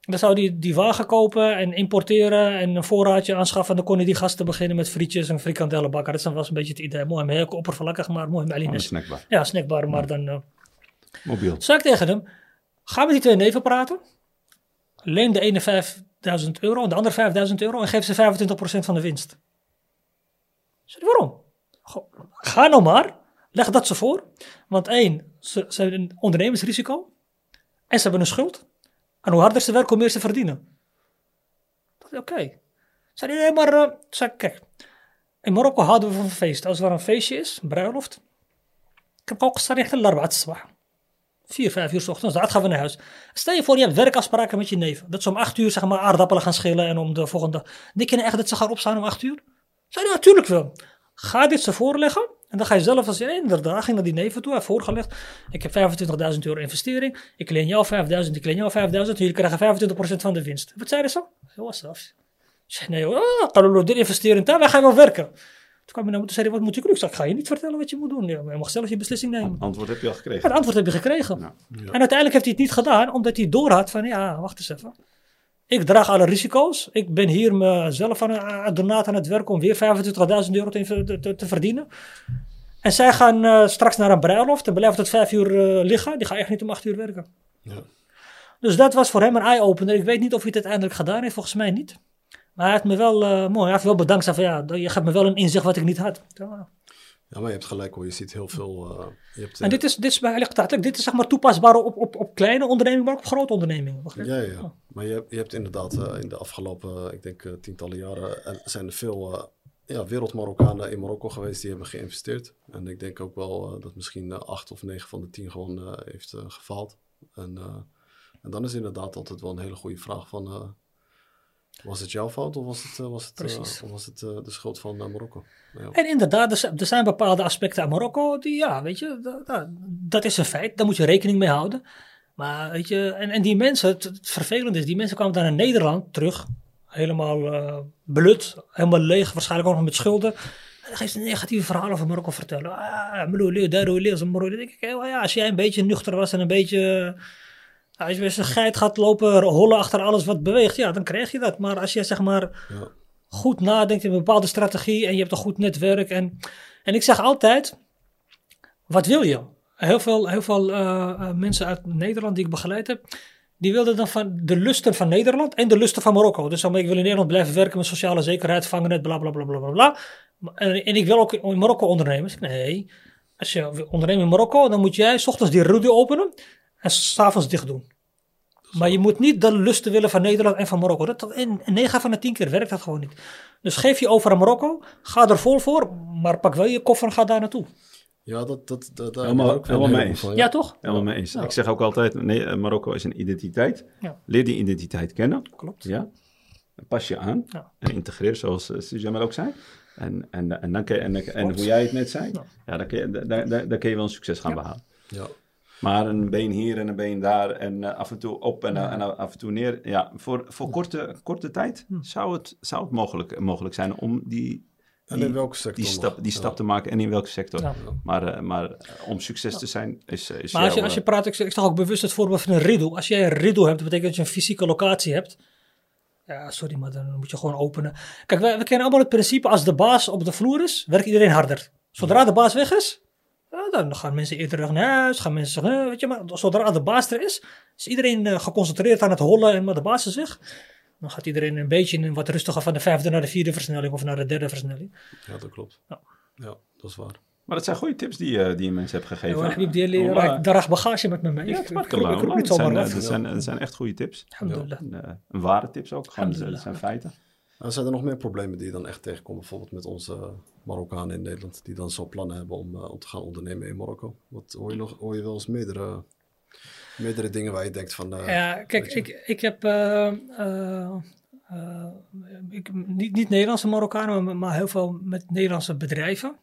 S1: Dan zou die die wagen kopen en importeren en een voorraadje aanschaffen. En dan kon hij die gasten beginnen met frietjes en frikandellen bakken. Dat was een beetje het idee. Mooi, maar heel oppervlakkig, maar mooi Alines.
S3: snackbar.
S1: Ja, snackbar, maar dan... eh,
S3: Mobiel.
S1: zei ik tegen hem, ga met die twee neven praten. Leen de ene 5000 euro en de andere 5000 euro en geef ze 25% van de winst. Hij, waarom? Goh, Ga nou maar, leg dat ze voor. Want één, ze, hebben een ondernemersrisico en ze hebben een schuld. En hoe harder ze werken, hoe meer ze verdienen. Oké. Zei hij, nee, maar eh, zei kijk, in Marokko houden we van feest. Als er een feestje is, een bruiloft. Ik heb ook gezegd, een sabah. Vier, vijf uur s ochtends, daar gaan we naar huis. Stel je voor, je hebt werkafspraken met je neef. Dat ze om acht uur zeg maar aardappelen gaan schillen en om de volgende. Denk je nou echt dat ze gaan opstaan om acht uur? Zei natuurlijk wel. Ga dit ze voorleggen en dan ga je zelf als je inderdaad, ging naar die neven toe, heeft voorgelegd. Ik heb 25.000 euro investering, ik leen jou 5.000, ik leen jou 5.000, jullie krijgen 25% van de winst. Wat zeiden ze? Heel was af. Ik zei, nee hoor, ah, Kalolo, dit investeren, daar wij gaan wel werken. Toen kwam hij naar me toe en zei, wat moet ik doen? Ik zei, ik ga je niet vertellen wat je moet doen. Je mag zelf je beslissing nemen.
S3: Antwoord heb je al
S1: Ja,
S3: gekregen.
S1: het antwoord heb je gekregen.
S3: Ja.
S1: En uiteindelijk heeft hij het niet gedaan, omdat hij doorhad van, ja, wacht eens even. Ik draag alle risico's. Ik ben hier mezelf aan, aan, donaat aan het werk om weer 25.000 euro te, te, te verdienen. En zij gaan eh, straks naar een bruiloft en blijven tot vijf uur eh, liggen. Die gaan echt niet om acht uur werken.
S2: Ja.
S1: Dus dat was voor hem een eye-opener. Ik weet niet of hij het uiteindelijk gedaan heeft, volgens mij niet. Maar hij heeft me wel, eh, mooi, hij heeft wel bedankt. Zei van, ja, je geeft me wel een inzicht wat ik niet had. Ja,
S2: Ja, maar je hebt gelijk hoor. Je ziet heel veel... eh, je hebt,
S1: En
S2: eh,
S1: dit is, dit is bij dit is zeg maar toepasbaar op, op, op kleine ondernemingen, maar ook op grote ondernemingen.
S2: Ja, ja.
S1: Oh.
S2: Maar je hebt, je hebt inderdaad eh, in de afgelopen, ik denk, tientallen jaren, zijn er veel ja, wereldmarokkanen in Marokko geweest die hebben geïnvesteerd. En ik denk ook wel dat misschien acht of negen van de tien gewoon heeft gefaald. En, en dan is inderdaad altijd wel een hele goede vraag van, was het jouw fout of was het, eh, was het, eh,
S1: Precies.
S2: was het eh, de schuld van Marokko? Ja.
S1: En inderdaad, er zijn, er zijn bepaalde aspecten aan Marokko die, ja, weet je, dat, dat, dat is een feit. Daar moet je rekening mee houden. Maar weet je, en, en die mensen, het, het vervelende is, die mensen kwamen dan naar Nederland terug. Helemaal belut, helemaal leeg, waarschijnlijk ook nog met schulden. En dan gaan ze negatieve verhalen over Marokko vertellen. Ah, Marokko. Dan denk ik, ja, als jij een beetje nuchter was en een beetje... eh, Als je met een geit gaat lopen hollen achter alles wat beweegt, ja, dan krijg je dat. Maar als je zeg maar
S2: Ja.
S1: goed nadenkt in een bepaalde strategie en je hebt een goed netwerk. En, en ik zeg altijd, wat wil je? Heel veel, heel veel eh, eh, mensen uit Nederland die ik begeleid heb, die wilden dan van de lusten van Nederland en de lusten van Marokko. Dus dan, ik wil in Nederland blijven werken met sociale zekerheid, vangenet, bla bla bla bla bla bla. En, en ik wil ook in Marokko ondernemen. Dus nee, als je wil ondernemen in Marokko, dan moet jij 's ochtends die rudy openen en s'avonds dicht doen. Maar je moet niet de lusten willen van Nederland en van Marokko. Dat, in 9 van de 10 keer werkt dat gewoon niet. Dus geef je over aan Marokko, ga er vol voor, maar pak wel je koffer en ga daar naartoe.
S2: Ja, dat, dat, dat, daar
S3: Helemaal-
S2: ook wel
S3: helemaal mee eens.
S1: Ja, toch?
S3: Helemaal mee eens.
S1: Ja.
S3: Ik zeg ook altijd, nee, eh, Marokko is een identiteit.
S1: Ja.
S3: Leer die identiteit kennen.
S1: Klopt.
S3: Ja. Pas je aan.
S1: Ja.
S3: En integreer, zoals uh, Suzanne ook zei. En, en, en, dan kun je, en, en hoe jij het net zei,
S1: Ja.
S3: ja. dan, kun je, daar, daar, daar kun je wel een succes gaan
S1: Ja.
S3: behalen.
S2: Ja.
S3: Maar een been hier en een been daar en eh, af en toe op en, eh, en af en toe neer. Ja, voor, voor korte, korte tijd
S1: Hm.
S3: zou het, zou het mogelijk, mogelijk zijn om die,
S2: En
S3: die,
S2: in welke sector
S3: die, stap, die
S2: Ja.
S3: stap te maken en in welke sector.
S1: Ja.
S3: Maar, eh, maar eh, om succes te zijn is, is
S1: Maar als je, als je
S3: eh,
S1: praat, ik, ik zag ook bewust het voorbeeld van een riddle. Als jij een riddle hebt, dat betekent dat je een fysieke locatie hebt. Ja, sorry, maar dan moet je gewoon openen. Kijk, we, we kennen allemaal het principe, als de baas op de vloer is, werkt iedereen harder. Zodra de baas weg is, dan gaan mensen eerder terug naar huis, gaan mensen zeggen, eh, weet je, maar zodra de baas er is, is iedereen eh, geconcentreerd aan het hollen en maar de baas is weg. Dan gaat iedereen een beetje in wat rustiger van de vijfde naar de vierde versnelling of naar de derde versnelling.
S2: Ja, dat klopt.
S1: Ja.
S2: Ja, dat is waar.
S3: Maar dat zijn goede tips die, eh, die je mensen hebt gegeven.
S1: Ja, Habib, die
S3: eh,
S1: ik draag bagage met me mee.
S3: Ja,
S1: Ik-
S3: het
S1: ik, ik, ik,
S3: dat zijn, echt goede tips.
S1: Alhamdulillah.
S3: En, eh, een ware tips ook. Gewoon, dat zijn feiten.
S2: En zijn er nog meer problemen die je dan echt tegenkomt? Bijvoorbeeld met onze Marokkanen in Nederland, die dan zo plannen hebben om, eh, om te gaan ondernemen in Marokko. Wat hoor je, nog, hoor je wel eens meerdere, meerdere dingen waar je denkt van... eh,
S1: Ja, kijk, ik, ik heb eh, eh, eh, ik, niet, niet Nederlandse Marokkanen, maar, maar heel veel met Nederlandse bedrijven.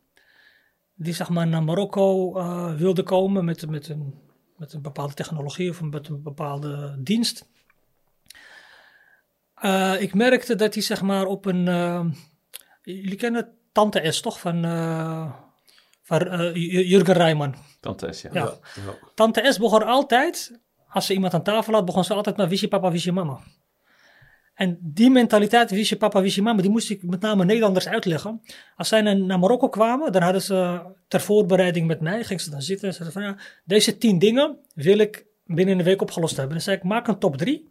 S1: Die zeg maar naar Marokko eh, wilden komen met, met, een, met een bepaalde technologie of met een bepaalde dienst. Eh, ik merkte dat die zeg maar op een... eh, jullie kennen Tante S toch? Van, eh, van eh, Jurgen Rijman.
S3: Tante S, ja.
S1: Ja. Tante S begon altijd, als ze iemand aan tafel had, begon ze altijd met wist je papa, wist je mama. En die mentaliteit, wist je papa, wist je mama, die moest ik met name Nederlanders uitleggen. Als zij naar, naar Marokko kwamen, dan hadden ze ter voorbereiding met mij, gingen ze dan zitten en zeiden van ja, deze tien dingen wil ik binnen een week opgelost hebben. Dan zei ik, maak een top drie.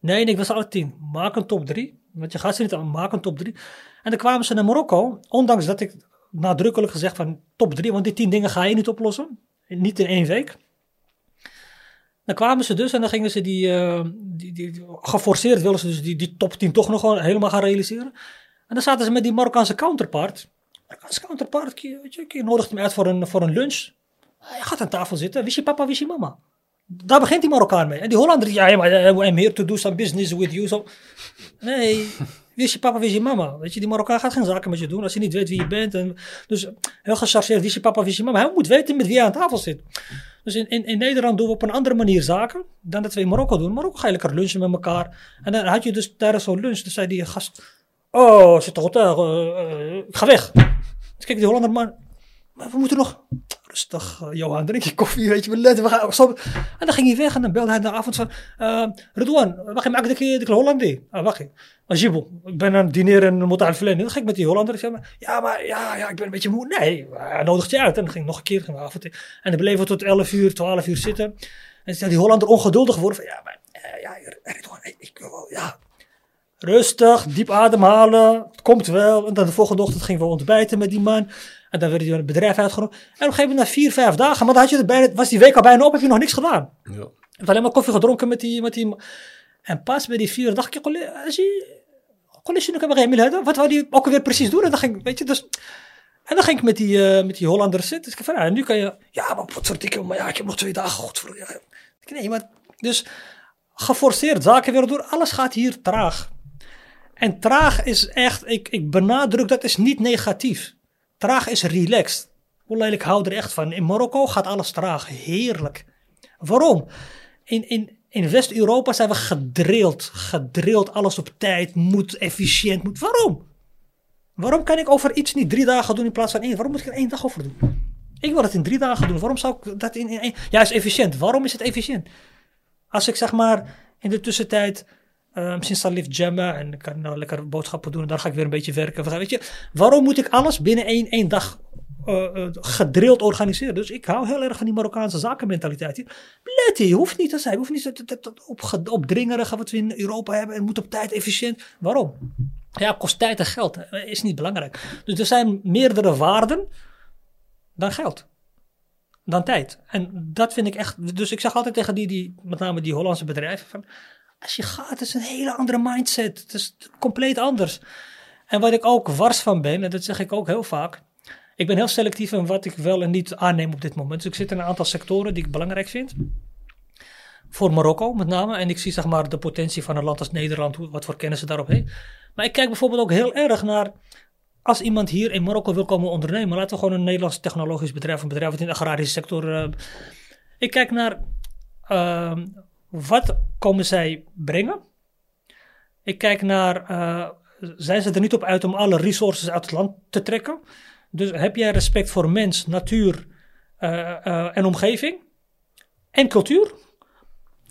S1: Nee, ik was alle tien. Maak een top drie. Want je gaat ze niet aan, maak een top drie. En dan kwamen ze naar Marokko, ondanks dat ik nadrukkelijk gezegd van top drie, want die tien dingen ga je niet oplossen. Niet in één week. Dan kwamen ze dus en dan gingen ze die, eh, die, die, geforceerd wilden ze dus die, die top 10 toch nog gewoon helemaal gaan realiseren. En dan zaten ze met die Marokkaanse counterpart. Marokkaanse counterpart, je, je, je nodigt hem uit voor een, voor een lunch. Hij gaat aan tafel zitten, wist je papa, wist je mama. Daar begint die Marokkaan mee. En die Hollander, ja, maar eh, I'm here to do some business with you. Zo. Nee, wist je papa, wist je mama. Weet je, die Marokkaan gaat geen zaken met je doen als hij niet weet wie je bent. En, dus heel gechargeerd, wist je papa, wist je mama. Hij moet weten met wie hij aan tafel zit. Dus in, in, in Nederland doen we op een andere manier zaken dan dat we in Marokko doen. Marokko ga je lekker lunchen met elkaar. En dan had je dus tijdens zo'n lunch, dan zei die gast... Oh, zit toch hotel, eh, eh, ik ga weg. Dus kijk die Hollander, man, maar we moeten nog... Rustig, eh, Johan, drink je koffie, weet je, we letten, we gaan... Zo. En dan ging hij weg en dan belde hij de avond van... eh Redouan, wacht maak ik de Hollander. Ah, wacht. Ajibel, ik ben aan het dineren en moet uitverlenen. Dan ging ik met die Hollander. Zei, maar, ja, maar ja, ja, ik ben een beetje moe. Nee, hij nodigt je uit. En dan ging ik nog een keer. We avond. En dan bleven we tot 11 uur, 12 uur zitten. En toen die Hollander ongeduldig geworden. Van, ja, maar eh, ja, ik wil wel, ja... Rustig, diep ademhalen. Het komt wel. En dan de volgende ochtend gingen we ontbijten met die man. En dan werd je het bedrijf uitgenodigd. En op een gegeven moment na vier, vijf dagen, maar dan had je het bijna, was die week al bijna op, heb je nog niks gedaan.
S2: Ja.
S1: Je hebt alleen maar koffie gedronken met die, met die... En pas bij die vier dacht ik, als je... Geen miljoen. Wat wou die ook alweer precies doen? En dan ging, weet je, dus... En dan ging ik met die, eh met die Hollanders zitten. Dus ik van, ja, nu kan je... Ja, maar wat verdikke, maar ja, ik heb nog twee dagen. Godver, ja. Ik, Nee, maar... Dus geforceerd zaken weer door. Alles gaat hier traag. En traag is echt, ik, ik benadruk dat is niet negatief. Traag is relaxed. Wallah, ik hou er echt van. In Marokko gaat alles traag. Heerlijk. Waarom? In, in, in West-Europa zijn we gedrild. Gedrild, alles op tijd, moet efficiënt. Moet. Waarom? Waarom kan ik over iets niet drie dagen doen in plaats van één? Waarom moet ik er één dag over doen? Ik wil het in drie dagen doen. Waarom zou ik dat in, één... Ja, is efficiënt. Waarom is het efficiënt? Als ik zeg maar in de tussentijd uh, misschien Salif jammen en ik kan nou lekker boodschappen doen en dan ga ik weer een beetje werken. Weet je, waarom moet ik alles binnen één, één dag uh, gedrild organiseren? Dus ik hou heel erg van die Marokkaanse zakenmentaliteit. Let je hoeft niet te zijn, hoeft niet te, op, opdringerige wat we in Europa hebben en moet op tijd efficiënt. Waarom? Ja, kost tijd en geld. Is niet belangrijk. Dus er zijn meerdere waarden dan geld. Dan tijd. En dat vind ik echt. Dus ik zeg altijd tegen die, die met name die Hollandse bedrijven: van, als je gaat, is een hele andere mindset. Het is compleet anders. En wat ik ook wars van ben, en dat zeg ik ook heel vaak. Ik ben heel selectief in wat ik wel en niet aanneem op dit moment. Dus ik zit in een aantal sectoren die ik belangrijk vind. Voor Marokko met name. En ik zie zeg maar de potentie van een land als Nederland, wat voor kennis ze daarop heeft. Maar ik kijk bijvoorbeeld ook heel erg naar als iemand hier in Marokko wil komen ondernemen, laten we gewoon een Nederlands technologisch bedrijf, een bedrijf in de agrarische sector. Uh, ik kijk naar uh, wat komen zij brengen. Ik kijk naar, uh, zijn ze er niet op uit om alle resources uit het land te trekken? Dus heb jij respect voor mens, natuur uh, en omgeving en cultuur?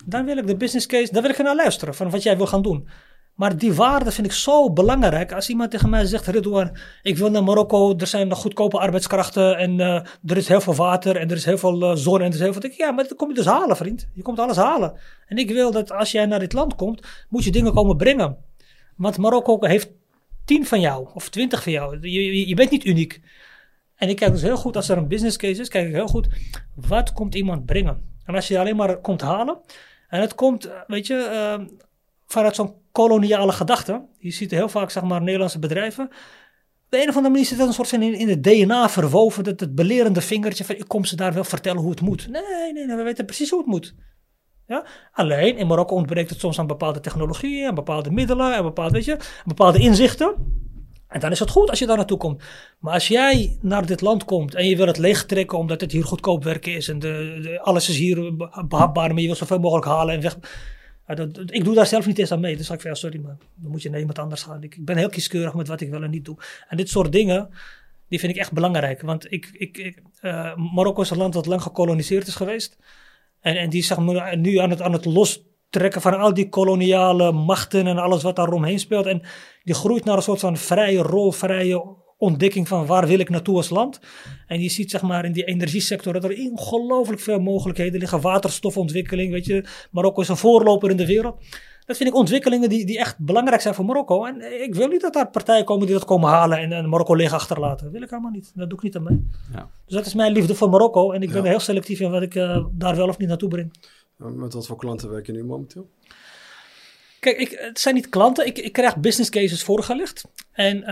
S1: Dan wil ik de business case, dan wil ik naar luisteren van wat jij wil gaan doen. Maar die waarde vind ik zo belangrijk. Als iemand tegen mij zegt, Ridouan, ik wil naar Marokko, er zijn goedkope arbeidskrachten en uh, er is heel veel water en er is heel veel uh, zon en er is heel veel... Ja, maar dat kom je dus halen, vriend. Je komt alles halen. En ik wil dat als jij naar dit land komt, moet je dingen komen brengen. Want Marokko heeft tien van jou of twintig van jou. Je, je, bent niet uniek. En ik kijk dus heel goed, als er een business case is, kijk ik heel goed, wat komt iemand brengen? En als je alleen maar komt halen, en het komt, weet je, vanuit zo'n koloniale gedachte. Je ziet heel vaak, zeg maar, Nederlandse bedrijven. De een of andere manier zit dat een soort in, in het DNA verwoven. Dat het belerende vingertje van, ik kom ze daar wel vertellen hoe het moet. Nee, nee, nee, we weten precies hoe het moet. Ja? Alleen, in Marokko ontbreekt het soms aan bepaalde technologieën, aan bepaalde middelen, aan bepaalde, weet je, bepaalde inzichten. En dan is het goed als je daar naartoe komt. Maar als jij naar dit land komt en je wil het leegtrekken omdat het hier goedkoop werken is en de, alles is hier behapbaar, maar je wil zoveel mogelijk halen en weg. Dat, ik doe daar zelf niet eens aan mee. Dus ik van ja, sorry, maar dan moet je naar iemand anders gaan. Ik, ben heel kieskeurig met wat ik wel en niet doe. En dit soort dingen, die vind ik echt belangrijk. Want ik, ik, uh, Marokko is een land dat lang gekoloniseerd is geweest. En, en die zeg nu aan het, aan het lostrekken van al die koloniale machten en alles wat daar omheen speelt. En die groeit naar een soort van vrije rol, vrije ontdekking van waar wil ik naartoe als land. En je ziet zeg maar in die energiesector dat er ongelooflijk veel mogelijkheden liggen. Waterstofontwikkeling, weet je. Marokko is een voorloper in de wereld. Dat vind ik ontwikkelingen die, die echt belangrijk zijn voor Marokko. En ik wil niet dat daar partijen komen die dat komen halen en, en Marokko leeg achterlaten. Dat wil ik helemaal niet. Dat doe ik niet aan mee. Ja. Dus dat is mijn liefde voor Marokko. En ik ben ja. heel selectief in wat ik uh, daar wel of niet naartoe breng.
S2: Met wat voor klanten werk je nu momenteel?
S1: Kijk, ik, het zijn niet klanten. Ik, ik krijg business cases voorgelegd. En uh,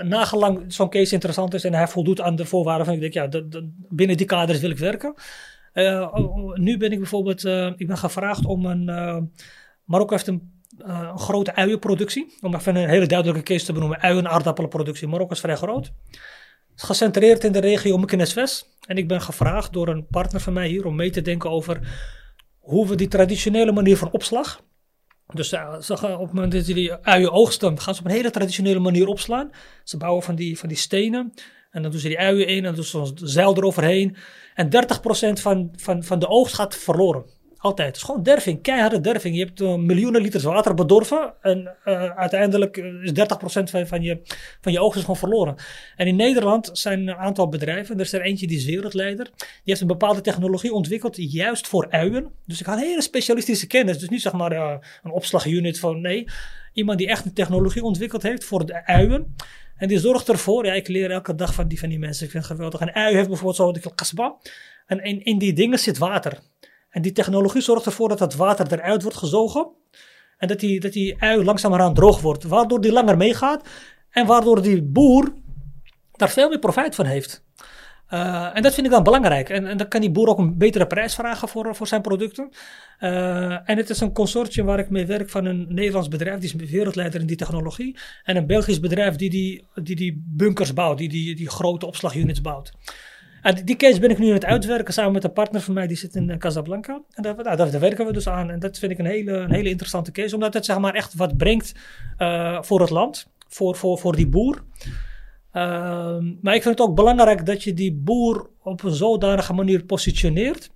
S1: nagelang zo'n case interessant is en hij voldoet aan de voorwaarden van ik denk, ja, binnen die kaders wil ik werken. Uh, nu ben ik bijvoorbeeld, uh, ik ben gevraagd om een, Marokko heeft een, grote uienproductie. Om even een hele duidelijke case te benoemen. Uien- en aardappelenproductie. Marokko is vrij groot. Gecentreerd in de regio Mekines-West. En ik ben gevraagd door een partner van mij hier om mee te denken over hoe we die traditionele manier van opslag dus ze gaan op het moment dat die uien oogsten, gaan ze op een hele traditionele manier opslaan. Ze bouwen van die, van die stenen. En dan doen ze die uien in en dan doen ze een zeil eroverheen. En 30% van, van, van de oogst gaat verloren. Altijd. Het is gewoon derving, keiharde derving. Je hebt uh, miljoenen liters water bedorven en uh, uiteindelijk is 30% van, je, van je oogst gewoon verloren. En in Nederland zijn een aantal bedrijven, er is er eentje die is wereldleider, die heeft een bepaalde technologie ontwikkeld juist voor uien. Dus ik had hele specialistische kennis, dus niet zeg maar een opslagunit van nee, iemand die echt een technologie ontwikkeld heeft voor de uien. En die zorgt ervoor, ja, ik leer elke dag van die, van die mensen. Ik vind het geweldig. Een ui heeft bijvoorbeeld zo de kasba. En in, in die dingen zit water. En die technologie zorgt ervoor dat het water eruit wordt gezogen. En dat die, dat die ui langzamerhand droog wordt. Waardoor die langer meegaat. En waardoor die boer daar veel meer profijt van heeft. Uh, en dat vind ik dan belangrijk. En, en dan kan die boer ook een betere prijs vragen voor, voor zijn producten. Uh, en het is een consortium waar ik mee werk van een Nederlands bedrijf, die is wereldleider in die technologie. En een Belgisch bedrijf die die, die, die bunkers bouwt, die, die die grote opslagunits bouwt. En die case ben ik nu aan het uitwerken samen met een partner van mij, die zit in Casablanca. En daar, nou, werken we dus aan. En dat vind ik een hele, een hele interessante case, omdat het zeg maar echt wat brengt uh, voor het land, voor, voor, voor die boer. Uh, maar ik vind het ook belangrijk dat je die boer op een zodanige manier positioneert.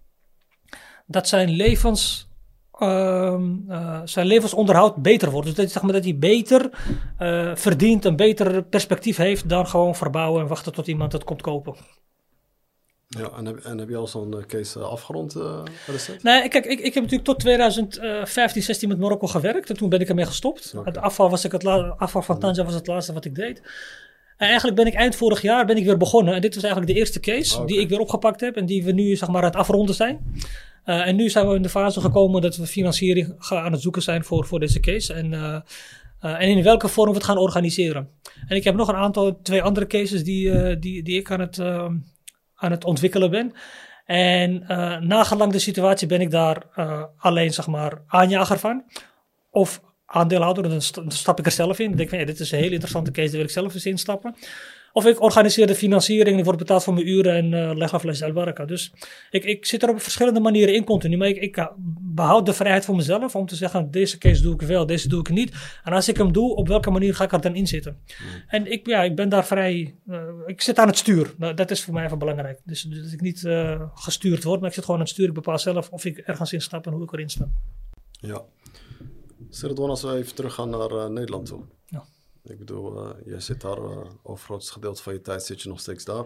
S1: Dat zijn, levens, uh, uh, zijn levensonderhoud beter wordt. Dus dat, zeg maar, dat hij beter verdient, een beter perspectief heeft dan gewoon verbouwen en wachten tot iemand het komt kopen.
S2: Ja, en heb, en heb je al zo'n case afgerond? Uh,
S1: nee, kijk, ik, ik heb natuurlijk tot 2015, 16 met Marokko gewerkt. En toen ben ik ermee gestopt. Okay. Het afval, was ik het afval van Tanja was het laatste wat ik deed. En eigenlijk ben ik eind vorig jaar ben ik weer begonnen. En dit was eigenlijk de eerste case okay. die ik weer opgepakt heb. En die we nu zeg maar aan het afronden zijn. Uh, en nu zijn we in de fase gekomen dat we financiering gaan aan het zoeken zijn voor, voor deze case. En, uh, uh, en in welke vorm we het gaan organiseren. En ik heb nog een aantal, twee andere cases die, die, die ik aan het, aan het ontwikkelen ben. En nagelang de situatie ben ik daar alleen zeg maar aanjager van. Of aandeelhouder, dan stap ik er zelf in. Dan denk ik van, dit is een hele interessante case, daar wil ik zelf eens instappen. Of ik organiseer de financiering, die wordt betaald voor mijn uren en uh, leg af les al Dus ik, ik zit er op verschillende manieren in continu, maar ik, ik behoud de vrijheid voor mezelf om te zeggen, deze case doe ik wel, deze doe ik niet. En als ik hem doe, op welke manier ga ik er dan in zitten? En ik, ja, ik ben daar vrij, uh, ik zit aan het stuur. Nou, dat is voor mij even belangrijk. Dus, dus dat ik niet uh, gestuurd word, maar ik zit gewoon aan het stuur. Ik bepaal zelf of ik ergens instap en hoe ik erin stap.
S2: Ja. Serdwan, als we even teruggaan naar uh, Nederland toe.
S1: Ja.
S2: Ik bedoel, uh, jij zit daar, uh, over het grootste gedeelte van je tijd zit je nog steeds daar.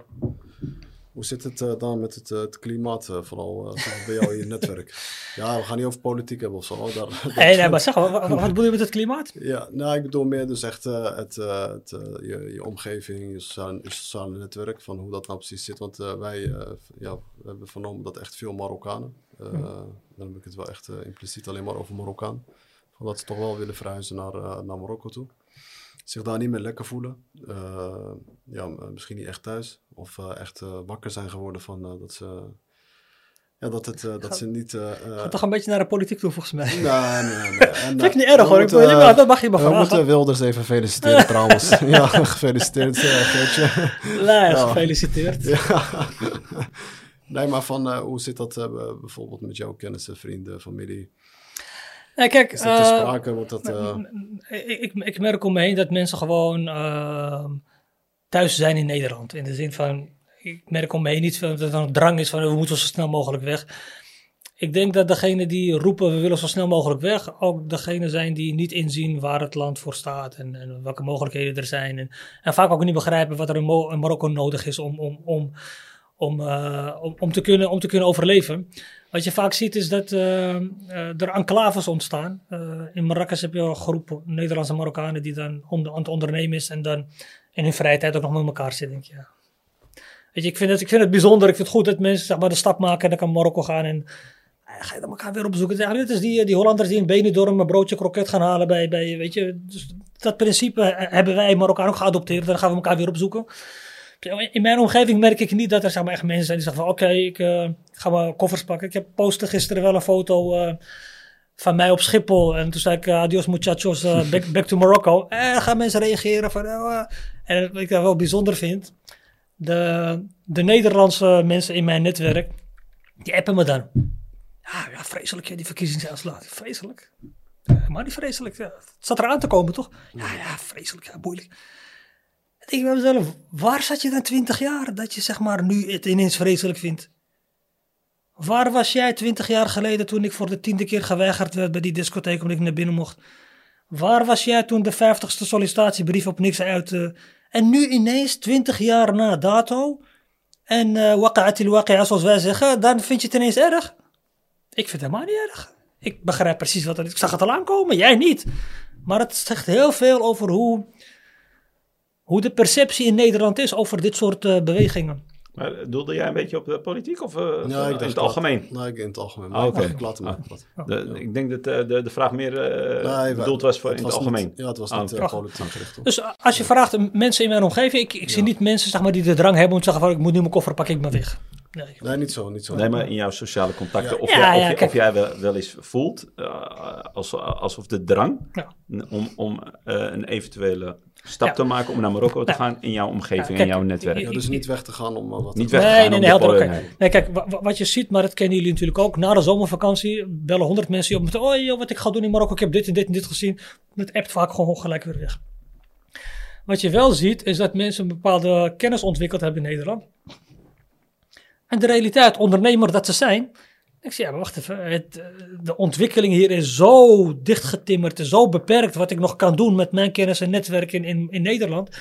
S2: Hoe zit het uh, dan met het, het klimaat, vooral bij jou in je netwerk? Ja, we gaan niet over politiek hebben of zo. Daar,
S1: dat, nee, nee, maar zeg, wat, wat bedoel je met het klimaat?
S2: Ja, nou, ik bedoel meer dus echt het, het, je, je omgeving, je sociale, je sociale netwerk, van hoe dat nou precies zit. Want wij ja, we hebben vernomen dat echt veel Marokkanen, hmm. dan heb ik het wel echt impliciet alleen maar over Marokkaan omdat ze toch wel willen verhuizen naar, naar Marokko toe. Zich daar niet meer lekker voelen. Uh, ja, misschien niet echt thuis. Of uh, echt wakker zijn geworden van dat ze. Ja, dat, het, dat ze niet...
S1: Gaat toch een beetje naar de politiek toe, volgens mij.
S2: Nee, nee, nee. En,
S1: Vind ik niet erg hoor. Moeten, dat mag je maar
S2: vragen. We moeten Wilders even feliciteren trouwens. ja, gefeliciteerd Geertje.
S1: Nee, ja. gefeliciteerd.
S2: Ja. Nee, maar van hoe zit dat bijvoorbeeld met jouw kennissen, vrienden, familie?
S1: Ja, kijk,
S2: is dat te sprake? Wordt dat,
S1: uh... ik, ik merk om me heen dat mensen gewoon uh, thuis zijn in Nederland. In de zin van, ik merk om me heen niet dat er een drang is van we moeten zo snel mogelijk weg. Ik denk dat degene die roepen we willen zo snel mogelijk weg, ook degene zijn die niet inzien waar het land voor staat en, en welke mogelijkheden er zijn. En, en, vaak ook niet begrijpen wat er in, Mo in Marokko nodig is om, om, om, om, uh, om, om, te kunnen, om te kunnen overleven. Wat je vaak ziet is dat uh, er enclaves ontstaan. Uh, in Marrakesh heb je een groep Nederlandse Marokkanen die dan onder, aan het ondernemen is en dan in hun vrije tijd ook nog met elkaar zitten. Denk ik. Weet je, ik vind, het, ik vind het bijzonder. Ik vind het goed dat mensen zeg maar, de stap maken en dan kan Marokko gaan en ga je dan elkaar weer opzoeken. Ja, dit is die, die Hollanders die in Benidorm een broodje kroket gaan halen bij, bij weet je. Dus dat principe hebben wij Marokkaan ook geadopteerd. Dan gaan we elkaar weer opzoeken in mijn omgeving merk ik niet dat er zeg maar, echt mensen zijn die zeggen van oké, ik uh, ga mijn koffers pakken. Ik heb postte gisteren wel een foto uh, van mij op Schiphol. En toen zei ik uh, adios muchachos, back, to Morocco. En gaan mensen reageren van... en wat ik dat wel bijzonder vind... De, de Nederlandse mensen in mijn netwerk, die appen me dan. Ja, ja vreselijk, ja, die verkiezingsuitslag. Vreselijk. maar niet vreselijk. Het zat eraan te komen, toch? Ja, ja, vreselijk, moeilijk ik bij mezelf, waar zat je dan twintig jaar dat je zeg maar nu het ineens vreselijk vindt? Waar was jij twintig jaar geleden toen ik voor de tiende keer geweigerd werd bij die discotheek omdat ik naar binnen mocht? Waar was jij toen de vijftigste sollicitatiebrief op niks uit? eh, en nu ineens, twintig jaar na dato, en uh, waqa'atil waqi'a zoals wij zeggen, dan vind je het ineens erg? Ik vind het helemaal niet erg. Ik begrijp precies wat het is. Ik zag het al aankomen, jij niet. Maar het zegt heel veel over hoe, hoe de perceptie in Nederland is over dit soort uh, bewegingen.
S3: Maar doelde jij een beetje op de politiek of uh,
S2: Ja, ik
S3: in het algemeen?
S2: Nee, ik in het algemeen.
S3: Ah, oké.
S2: Ik laat hem
S3: Ah. De- Ik denk dat eh, de, de vraag meer eh,
S2: Nee,
S3: bedoeld was voor in het algemeen.
S2: Niet, ja, het was
S3: Ah,
S2: niet eh, politiek gericht.
S1: Dus als je vraagt eh, mensen in mijn omgeving, ik, ik zie niet mensen zeg maar, die de drang hebben om te zeggen van ik moet nu mijn koffer pakken, ik ben weg. Nee.
S2: Nee, niet zo, niet zo.
S3: Nee, maar in jouw sociale contacten,
S2: Ja.
S3: of,
S1: Ja,
S3: jij, of,
S1: ja,
S3: je-
S1: kijk.
S3: of jij wel, wel eens voelt, eh, als, alsof de drang
S1: Ja.
S3: om, om eh, een eventuele stap
S1: Ja.
S3: te maken om naar Marokko te
S1: Ja.
S3: gaan in jouw omgeving,
S1: Ja,
S3: in
S1: kijk,
S3: jouw netwerk.
S2: Ja, dus niet weg te gaan om eh, wat
S3: Niet
S2: doen.
S3: weg te
S1: Nee,
S3: gaan
S1: nee,
S3: om
S1: nee,
S3: de
S1: helder.
S3: nee.
S1: Kijk, wa- wa- wat je ziet, maar dat kennen jullie natuurlijk ook. Na de zomervakantie bellen honderd mensen je op met, oh joh, wat ik ga doen in Marokko, ik heb dit en dit en dit gezien. Het appt vaak gewoon gelijk weer weg. Wat je wel ziet, is dat mensen een bepaalde kennis ontwikkeld hebben in Nederland. En de realiteit, ondernemer dat ze zijn. Ik zeg, ja, maar wacht even. Het, eh, de ontwikkeling hier is zo dichtgetimmerd, zo beperkt wat ik nog kan doen met mijn kennis en netwerk in, in, Nederland.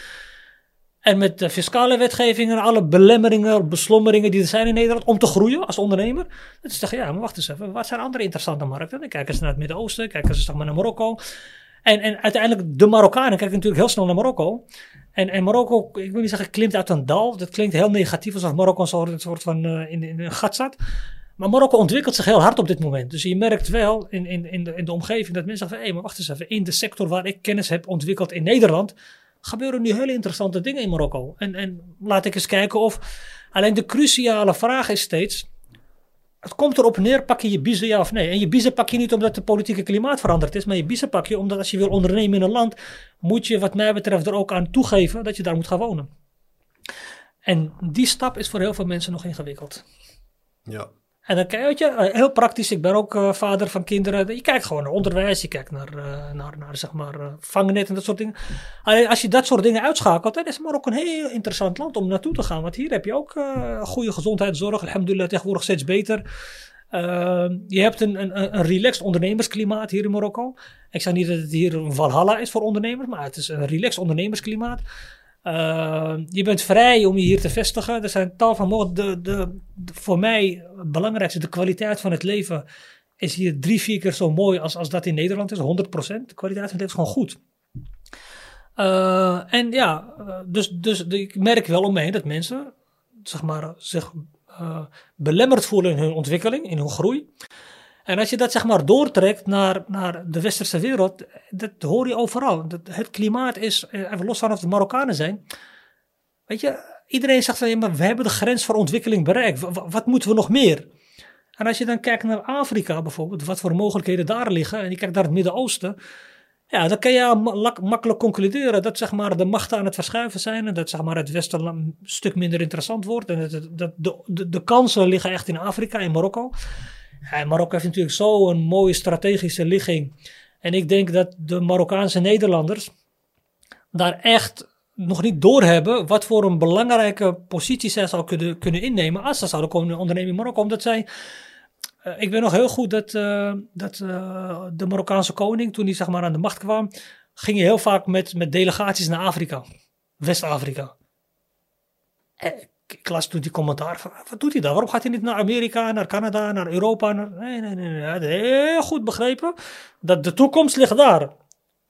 S1: En met de fiscale wetgeving en alle belemmeringen, beslommeringen die er zijn in Nederland om te groeien als ondernemer. Dat is zeggen, ja, maar wacht eens even. Wat zijn andere interessante markten? Dan kijken ze naar het Midden-Oosten, kijken ze zeg naar Marokko. En, en uiteindelijk, de Marokkanen kijken natuurlijk heel snel naar Marokko. En, Marokko, ik wil niet zeggen klimt uit een dal. Dat klinkt heel negatief, alsof Marokko een soort, een soort van eh, in, in een gat zat. Maar Marokko ontwikkelt zich heel hard op dit moment. Dus je merkt wel in, in, in, de, in de omgeving dat mensen zeggen hé, maar wacht eens even. In de sector waar ik kennis heb ontwikkeld in Nederland... gebeuren nu hele interessante dingen in Marokko. En, en laat ik eens kijken of... Alleen de cruciale vraag is steeds... Het komt erop neer, pak je je biezen ja of nee? En je biezen pak je niet omdat het politieke klimaat veranderd is... maar je biezen pak je omdat als je wil ondernemen in een land... moet je wat mij betreft er ook aan toegeven dat je daar moet gaan wonen. En die stap is voor heel veel mensen nog ingewikkeld.
S2: Ja.
S1: En dan kijk je, eh, heel praktisch, ik ben ook eh, vader van kinderen. Je kijkt gewoon naar onderwijs, je kijkt naar, eh, naar, naar zeg maar, eh, vangnet en dat soort dingen. Alleen als je dat soort dingen uitschakelt, dan is Marokko een heel interessant land om naartoe te gaan. Want hier heb je ook goede gezondheidszorg, alhamdulillah, tegenwoordig steeds beter. Uh, je hebt een, een, een relaxed ondernemersklimaat hier in Marokko. Ik zeg niet dat het hier een valhalla is voor ondernemers, maar het is een relaxed ondernemersklimaat. Uh, je bent vrij om je hier te vestigen. Er zijn tal van mogelijkheden. De, de, voor mij het belangrijkste, de kwaliteit van het leven is hier drie, vier keer zo mooi als, als dat in Nederland is. 100%. De kwaliteit van het leven is gewoon goed. Uh, en ja, dus, dus ik merk wel om me dat mensen zeg maar, zich belemmerd voelen in hun ontwikkeling, in hun groei. En als je dat zeg maar doortrekt naar, naar de westerse wereld, dat hoor je overal. Dat, het klimaat is, even los van of het Marokkanen zijn. Weet je, iedereen zegt van, ja, maar we hebben de grens voor ontwikkeling bereikt. Wat, moeten we nog meer? En als je dan kijkt naar Afrika bijvoorbeeld, wat voor mogelijkheden daar liggen, en je kijkt naar het Midden-Oosten, ja, dan kan je mak makkelijk concluderen dat zeg maar, de machten aan het verschuiven zijn en dat zeg maar, het Westen een stuk minder interessant wordt. En dat, dat de, de, de kansen liggen echt in Afrika, in Marokko. Marokko heeft natuurlijk zo'n mooie strategische ligging. En ik denk dat de Marokkaanse Nederlanders daar echt nog niet doorhebben wat voor een belangrijke positie zij zou kunnen, kunnen innemen als ze zouden komen ondernemen in Marokko. Omdat zij, uh, ik weet nog heel goed dat, uh, dat uh, de Marokkaanse koning, toen hij zeg maar aan de macht kwam, ging je heel vaak met, met delegaties naar Afrika, West-Afrika. Ik las toen die commentaar van, wat doet hij dan? Waarom gaat hij niet naar Amerika, naar Canada, naar Europa? Nee, nee, nee, nee. Heel goed begrepen dat de toekomst ligt daar.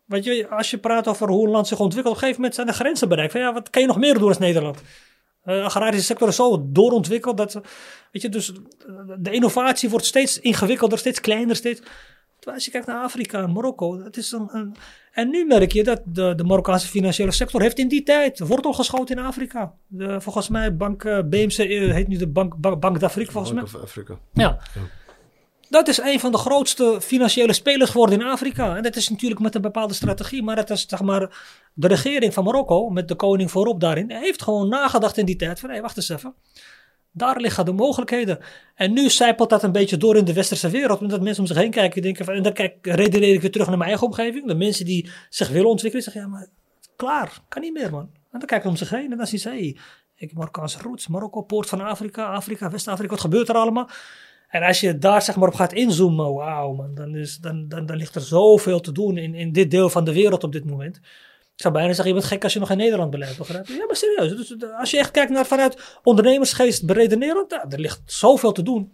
S1: Weet je, als je praat over hoe een land zich ontwikkelt, op een gegeven moment zijn er grenzen bereikt. Van, ja, wat kan je nog meer doen als Nederland? De agrarische sector is zo doorontwikkeld dat, weet je, dus de innovatie wordt steeds ingewikkelder, steeds kleiner, steeds... Als je kijkt naar Afrika en Marokko, het is een, een, En nu merk je dat de, de Marokkaanse financiële sector heeft in die tijd wortel geschoten in Afrika. De, volgens mij, bank uh, BMC uh, heet nu de Bank, bank, bank d'Afrique, volgens
S2: Bank
S1: mij.
S2: of Afrika.
S1: Ja. ja. Dat is een van de grootste financiële spelers geworden in Afrika. En dat is natuurlijk met een bepaalde strategie. Maar dat is, zeg maar, de regering van Marokko, met de koning voorop daarin, heeft gewoon nagedacht in die tijd van, hé, hey, wacht eens even. Daar liggen de mogelijkheden. En nu zijpelt dat een beetje door in de westerse wereld. Omdat mensen om zich heen kijken. Denken van, en dan kijk, redeneer ik weer terug naar mijn eigen omgeving. De mensen die zich willen ontwikkelen. Zeggen, ja, maar klaar. Kan niet meer, man. En dan kijken ze om zich heen. En dan zien ze, hé, ik Marokkaanse roots. Marokko, poort van Afrika. Afrika, West-Afrika. Wat gebeurt er allemaal? En als je daar zeg maar op gaat inzoomen, wauw man, dan, is, dan, dan, dan ligt er zoveel te doen in, in dit deel van de wereld op dit moment. Ik zou bijna zeggen, je bent gek als je nog in Nederland beleidt. begrijp je? Ja, maar serieus. Dus, eh, als je echt kijkt naar vanuit ondernemersgeest beredenerend, ja, er ligt zoveel te doen.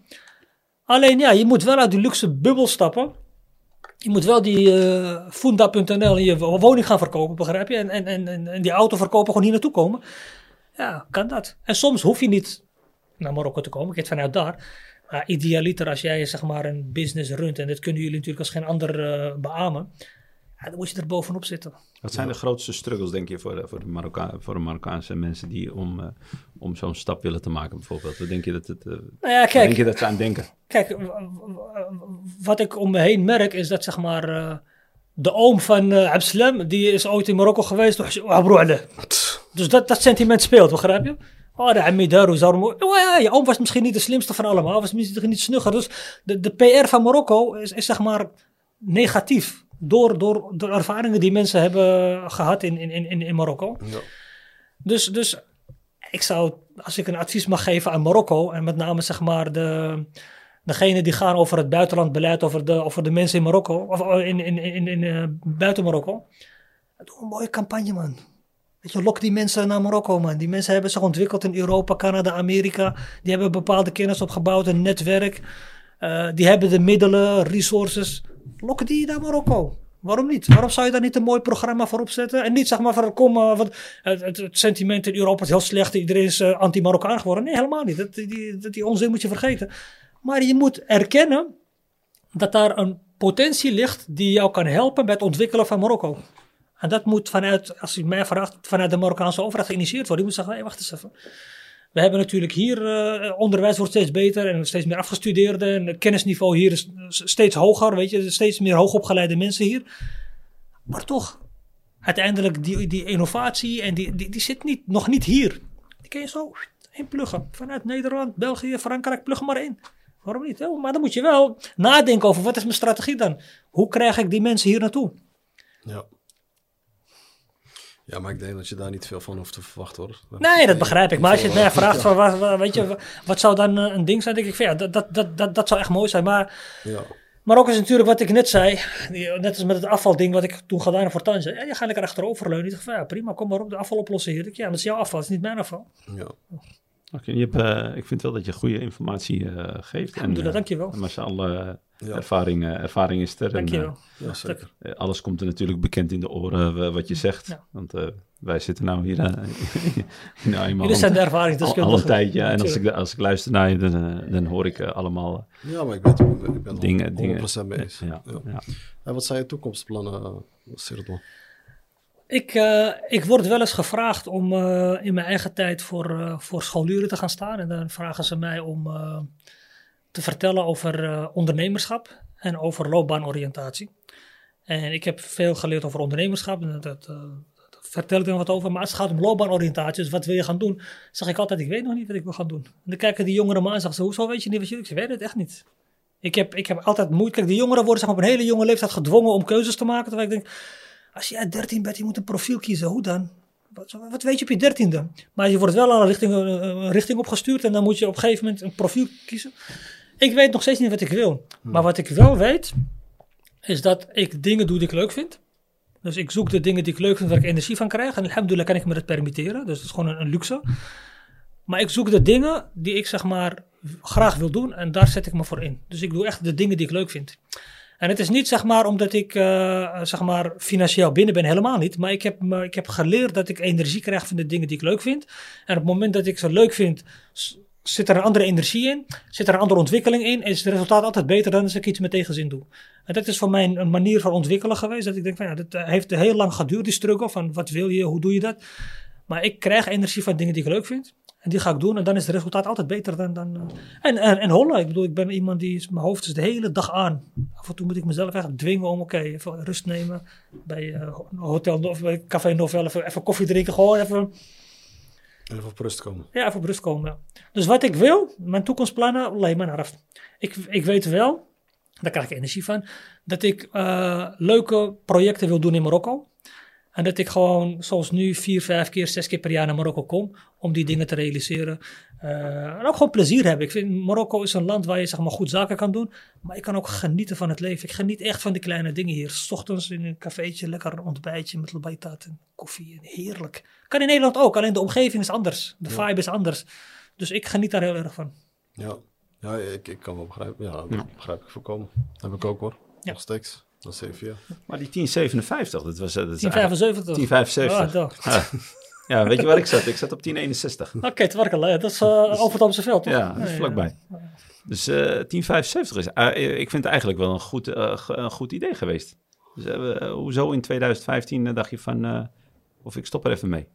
S1: Alleen ja, je moet wel uit die luxe bubbel stappen. Je moet wel die eh Funda.nl in je wo- woning gaan verkopen, begrijp je? En, en, en, en- die auto verkopen, gewoon hier naartoe komen. Ja, kan dat. En soms hoef je niet naar Marokko te komen. Ik het vanuit daar. Maar idealiter als jij zeg maar een business runt, en dat kunnen jullie natuurlijk als geen ander eh beamen. Ja, dan moet je er bovenop zitten.
S3: Wat zijn de grootste struggles, denk je, voor, de- voor, de, Marokka voor de Marokkaanse mensen die om, eh, om zo'n stap willen te maken, bijvoorbeeld? Wat denk je dat het. eh,
S1: Nou ja,
S3: waar
S1: kijk.
S3: denk je dat ze aan denken?
S1: Kijk, wat ik om me heen merk is dat zeg maar eh, de oom van Absalem, die is ooit in Marokko geweest. Dus dat, dat sentiment speelt, begrijp je? Oh, de Ammi Daru, Zarmo. Oh ja, je oom was misschien niet de slimste van allemaal, was misschien niet snugger. Dus de, de PR van Marokko is, is zeg maar negatief. Door, door, door ervaringen die mensen hebben gehad in, in, in, in Marokko.
S2: Ja.
S1: Dus, dus ik zou, als ik een advies mag geven aan Marokko, en met name zeg maar de, degene die gaan over het buitenlandbeleid, over de, over de mensen in Marokko, of in, in, in, in, eh, buiten Marokko. Doe een mooie campagne, man. Weet je, lok die mensen naar Marokko, man. Die mensen hebben zich ontwikkeld in Europa, Canada, Amerika. Die hebben bepaalde kennis opgebouwd, een netwerk. Eh, die hebben de middelen, resources. Lok die naar Marokko. Waarom niet? Waarom zou je daar niet een mooi programma voor opzetten? En niet zeg maar van, kom, eh, wat, het, het, sentiment in Europa is heel slecht. Iedereen is eh, anti-Marokkaan geworden. Nee, helemaal niet. Dat, die, dat, die onzin moet je vergeten. Maar je moet erkennen dat daar een potentie ligt die jou kan helpen bij het ontwikkelen van Marokko. En dat moet vanuit, als je mij vraagt, vanuit de Marokkaanse overheid geïnitieerd worden. Die moet zeggen, hey, wacht eens even. We hebben natuurlijk hier, eh, onderwijs wordt steeds beter en steeds meer afgestudeerden. En het kennisniveau hier is steeds hoger, weet je. Steeds meer hoogopgeleide mensen hier. Maar toch, uiteindelijk die, die innovatie en die, die, zit niet, nog niet hier. Die kun je zo inpluggen. Vanuit Nederland, België, Frankrijk, plug maar in. Waarom niet? Maar dan moet je wel nadenken over wat is mijn strategie dan? Hoe krijg ik die mensen hier naartoe?
S2: Ja. Ja, maar ik denk dat je daar niet veel van hoeft te verwachten hoor.
S1: Nee, dat begrijp ik. Maar als je het mij vraagt, van, wat, wat- weet je, wat zou dan eh, een ding zijn? denk ik van ja, dat, dat, dat, dat, dat zou echt mooi zijn. Maar
S2: Ja.
S1: Marokko is natuurlijk wat ik net zei, net als met het afvalding wat ik toen gedaan heb voor Tanja. Ja, die ga lekker achteroverleunen. Die zegt van ja, prima, kom maar op, de afval oplossen hier. Ik, Ja, maar dat is jouw afval, dat is niet mijn afval.
S2: ja.
S3: Oké, je hebt, eh, ik vind wel dat je goede informatie eh, geeft.
S1: Ja, doe dat, dankjewel.
S3: Maar ze alle
S2: Ja.
S3: ervaring, eh, ervaring is er. en,
S1: Dankjewel.
S2: ja, zeker.
S3: eh, eh, alles komt er natuurlijk bekend in de oren eh, wat je zegt.
S1: Ja.
S3: Want eh, wij zitten nou hier eh, nou, in mijn
S1: Jullie zijn de
S3: hand al, een tijdje. En als ik, als ik luister naar je, dan, eh, dan hoor ik eh, allemaal
S2: Ja, maar ik, weet, ik ben
S3: dingen. dingen
S2: 100% mee eens.
S3: Ja,
S2: Ja.
S3: ja.
S2: En wat zijn je toekomstplannen, uh, Sirdon?
S1: Ik, eh, ik word wel eens gevraagd om eh, in mijn eigen tijd voor, eh, voor scholieren te gaan staan. En dan vragen ze mij om eh, te vertellen over eh, ondernemerschap en over loopbaanoriëntatie. En ik heb veel geleerd over ondernemerschap. En dat, eh, vertel ik er wat over. Maar als het gaat om loopbaanoriëntatie, dus wat wil je gaan doen? zeg ik altijd, ik weet nog niet wat ik wil gaan doen. En dan kijken die jongeren me aan en zeggen ze, hoezo weet je niet wat je doet? Ik zeg, het echt niet. Ik heb, ik heb altijd moeite. Kijk, die jongeren worden zeg maar, op een hele jonge leeftijd gedwongen om keuzes te maken. Terwijl ik denk, als jij 13 bent, je moet een profiel kiezen. Hoe dan? Wat, wat weet je op je dertiende? Maar je wordt wel al een richting, een richting opgestuurd en dan moet je op een gegeven moment een profiel kiezen. Ik weet nog steeds niet wat ik wil. Maar wat ik wel weet, is dat ik dingen doe die ik leuk vind. Dus ik zoek de dingen die ik leuk vind, waar ik energie van krijg. En alhamdulillah kan ik me dat permitteren. Dus dat is gewoon een, een luxe. Maar ik zoek de dingen die ik zeg maar graag wil doen en daar zet ik me voor in. Dus ik doe echt de dingen die ik leuk vind. En het is niet zeg maar omdat ik eh, zeg maar financieel binnen ben, helemaal niet. Maar ik heb, me, ik heb geleerd dat ik energie krijg van de dingen die ik leuk vind. En op het moment dat ik ze leuk vind, zit er een andere energie in, zit er een andere ontwikkeling in. Is het resultaat altijd beter dan als ik iets met tegenzin doe. En dat is voor mij een, een manier van ontwikkelen geweest. Dat ik denk van ja, dat eh, heeft heel lang geduurd, die struggle van wat wil je, hoe doe je dat. Maar ik krijg energie van dingen die ik leuk vind. En die ga ik doen en dan is het resultaat altijd beter dan... dan eh. en, en, en hollen, ik bedoel, ik ben iemand die... is- Mijn hoofd is de hele dag aan. Af en toe moet ik mezelf echt dwingen om, oké, even rust nemen. Bij eh, Hotel of bij Café Novel, even, even koffie drinken. Gewoon even,
S2: Even op rust komen.
S1: ja, even op rust komen. Dus wat ik wil, mijn toekomstplannen, alleen naar af. Ik, ik weet wel, daar krijg ik energie van, dat ik eh, leuke projecten wil doen in Marokko. En dat ik gewoon, zoals nu, vier, vijf keer, zes keer per jaar naar Marokko kom. Om die dingen te realiseren. Uh, en ook gewoon plezier hebben. Ik vind Marokko is een land waar je zeg maar, goed zaken kan doen. Maar ik kan ook genieten van het leven. Ik geniet echt van die kleine dingen hier. S ochtends in een cafeetje, lekker ontbijtje met lbaitat en koffie. En heerlijk. Kan in Nederland ook, alleen de omgeving is anders. De vibe is anders. Dus ik geniet daar heel erg van.
S2: Ja, ja ik, ik kan wel begrijpen. Ja, dat begrijp ik voorkomen. Dat heb ik ook hoor. Nog steeds. Dat is even, ja.
S3: Maar die 1057, dat was... Dat
S1: 1075.
S3: 1075. Ah, ja. weet je waar ik zat? Ik zat op 1061.
S1: Oké, okay, het werkt al. Dat is uh, over het Amsterdam toch?
S3: Ja, dat is vlakbij. Dus uh, 1075 is... Uh, ik vind het eigenlijk wel een goed, een goed idee geweest. Dus, hoezo in 2015 dacht je van... of ik stop er even mee?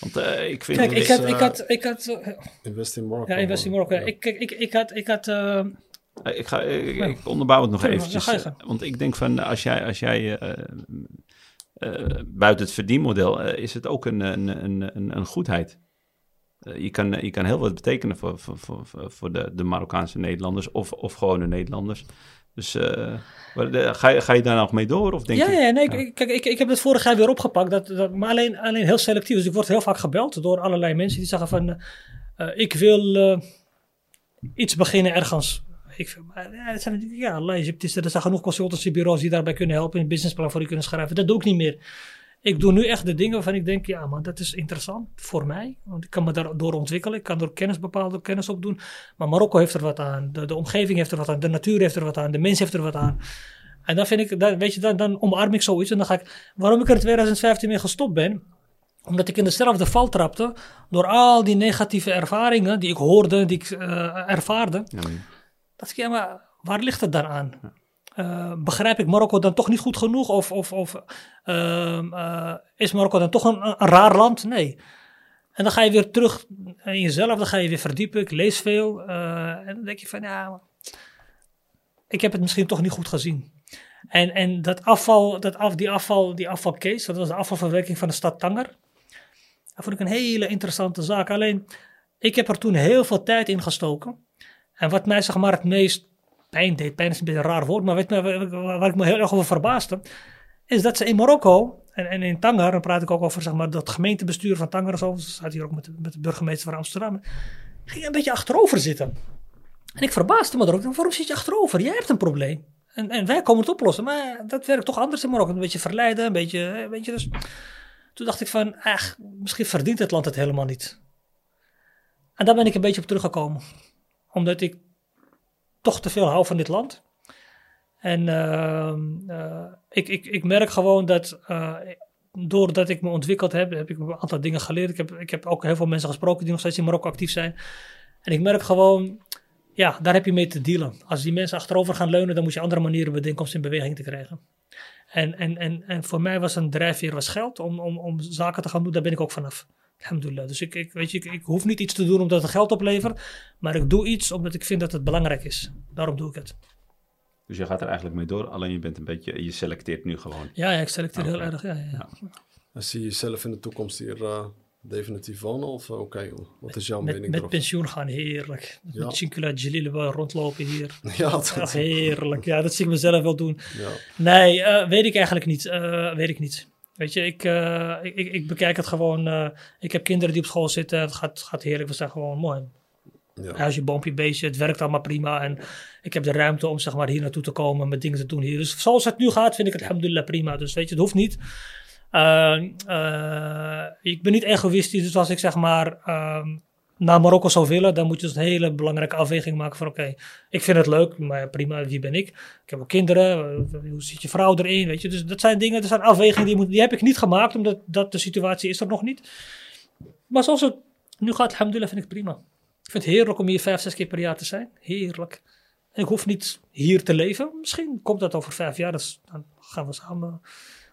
S3: Want uh, ik vind...
S1: Kijk, ik had... ik had, ik had uh,
S2: invest in Marokko.
S1: Ja, invest in Marokko. Ik, ik, ik, ik had... Ik had uh,
S3: ik, ga, ik, ik, onderbouw het nog ja, eventjes. Want ik denk van, als jij, als jij buiten het verdienmodel, is het ook een, een, een, een goedheid. je, kan, je kan heel wat betekenen voor, voor, voor, voor de, de Marokkaanse Nederlanders of, of gewone Nederlanders. Dus uh, ga, je, ga je daar nog mee door? Of denk
S1: ja,
S3: je,
S1: ja, nee, ja. Kijk, ik, ik heb het vorig jaar weer opgepakt, dat, dat, maar alleen, alleen heel selectief. Dus ik word heel vaak gebeld door allerlei mensen die zeggen van, uh, ik wil uh, iets beginnen ergens. Ik, ja, het zijn, ja, er zijn genoeg consultancybureaus die daarbij kunnen helpen, een businessplan voor je kunnen schrijven. Dat doe ik niet meer. Ik doe nu echt de dingen waarvan ik denk, ja man, dat is interessant voor mij. Want ik kan me daardoor ontwikkelen. Ik kan door kennis bepaalde kennis opdoen. Maar Marokko heeft er wat aan. De, omgeving heeft er wat aan. De natuur heeft er wat aan. De mens heeft er wat aan. En dan vind ik, weet je, dan, dan omarm ik zoiets. En dan ga ik, waarom ik er in 2015 mee gestopt ben, omdat ik in dezelfde val trapte door al die negatieve ervaringen die ik hoorde, die ik uh, ervaarde. Ja. Dat ik, ja, maar waar ligt het dan aan? Uh, begrijp ik Marokko dan toch niet goed genoeg? Of, of, of uh, uh, is Marokko dan toch een, een, raar land? Nee. En dan ga je weer terug in jezelf, dan ga je weer verdiepen. Ik lees veel. en dan denk je van, ja, ik heb het misschien toch niet goed gezien. En, en dat afval, dat af, die, afval, die afvalcase, dat was de afvalverwerking van de stad Tanger. Dat vond ik een hele interessante zaak. Alleen, ik heb er toen heel veel tijd in gestoken. En wat mij zeg maar het meest pijn deed, pijn is een beetje een raar woord, maar weet je, waar ik me heel erg over verbaasde, is dat ze in Marokko en, en in Tanger, dan praat ik ook over zeg maar, dat gemeentebestuur van Tanger, zo, staat hier ook met, met de burgemeester van Amsterdam, ging een beetje achterover zitten. En ik verbaasde me er ook, waarom zit je achterover? Jij hebt een probleem. En, en wij komen het oplossen, maar dat werkt toch anders in Marokko. Een beetje verleiden, een beetje, weet je, dus... Toen dacht ik van, ach, misschien verdient het land het helemaal niet. En daar ben ik een beetje op teruggekomen. Omdat ik toch te veel hou van dit land. En uh, uh, ik, ik, ik merk gewoon dat uh, doordat ik me ontwikkeld heb, heb ik een aantal dingen geleerd. Ik heb, ik heb ook heel veel mensen gesproken die nog steeds in Marokko actief zijn. En ik merk gewoon, ja, daar heb je mee te dealen. Als die mensen achterover gaan leunen, dan moet je andere manieren bedenken om ze in beweging te krijgen. En, en, en, en voor mij was een drijfveer was geld om, om, om zaken te gaan doen, daar ben ik ook vanaf. Alhamdulillah. Dus ik, ik, weet je, ik, ik, hoef niet iets te doen omdat het geld oplevert, maar ik doe iets omdat ik vind dat het belangrijk is. Daarom doe ik het.
S3: Dus je gaat er eigenlijk mee door, alleen je bent een beetje, je selecteert nu gewoon.
S1: Ja, ja ik selecteer heel erg. Ja, ja.
S2: ja. Zie je jezelf in de toekomst hier uh, definitief wonen of uh, oké, okay, wat is jouw
S1: met,
S2: mening
S1: Met pensioen gaan, heerlijk. Ja. Met Chinkula Jalil rondlopen hier.
S2: Ja, dat
S1: heerlijk. Ja, dat zie ik mezelf wel doen. Ja. Nee, uh, weet ik eigenlijk niet. weet ik niet. Weet je, ik, uh, ik, ik, bekijk het gewoon. Uh, ik heb kinderen die op school zitten. Het gaat, gaat heerlijk. We zijn gewoon mooi. Ja. Huisje, boompje, beestje. Het werkt allemaal prima. En ik heb de ruimte om zeg maar, hier naartoe te komen. Met dingen te doen hier. Dus zoals het nu gaat, vind ik het alhamdulillah prima. Dus weet je, het hoeft niet. Uh, ik ben niet egoïstisch. Dus als ik zeg maar ehm, naar Marokko zou willen, dan moet je dus een hele belangrijke afweging maken van oké, ik vind het leuk, maar prima, wie ben ik? Ik heb ook kinderen, hoe zit je vrouw erin, weet je? Dus dat zijn dingen, dat zijn afwegingen die, moet, die heb ik niet gemaakt, omdat dat de situatie is er nog niet. Maar zoals het nu gaat, alhamdulillah, vind ik prima. Ik vind het heerlijk om hier vijf, zes keer per jaar te zijn. Heerlijk. En ik hoef niet hier te leven. Misschien komt dat over vijf jaar, dus dan gaan we samen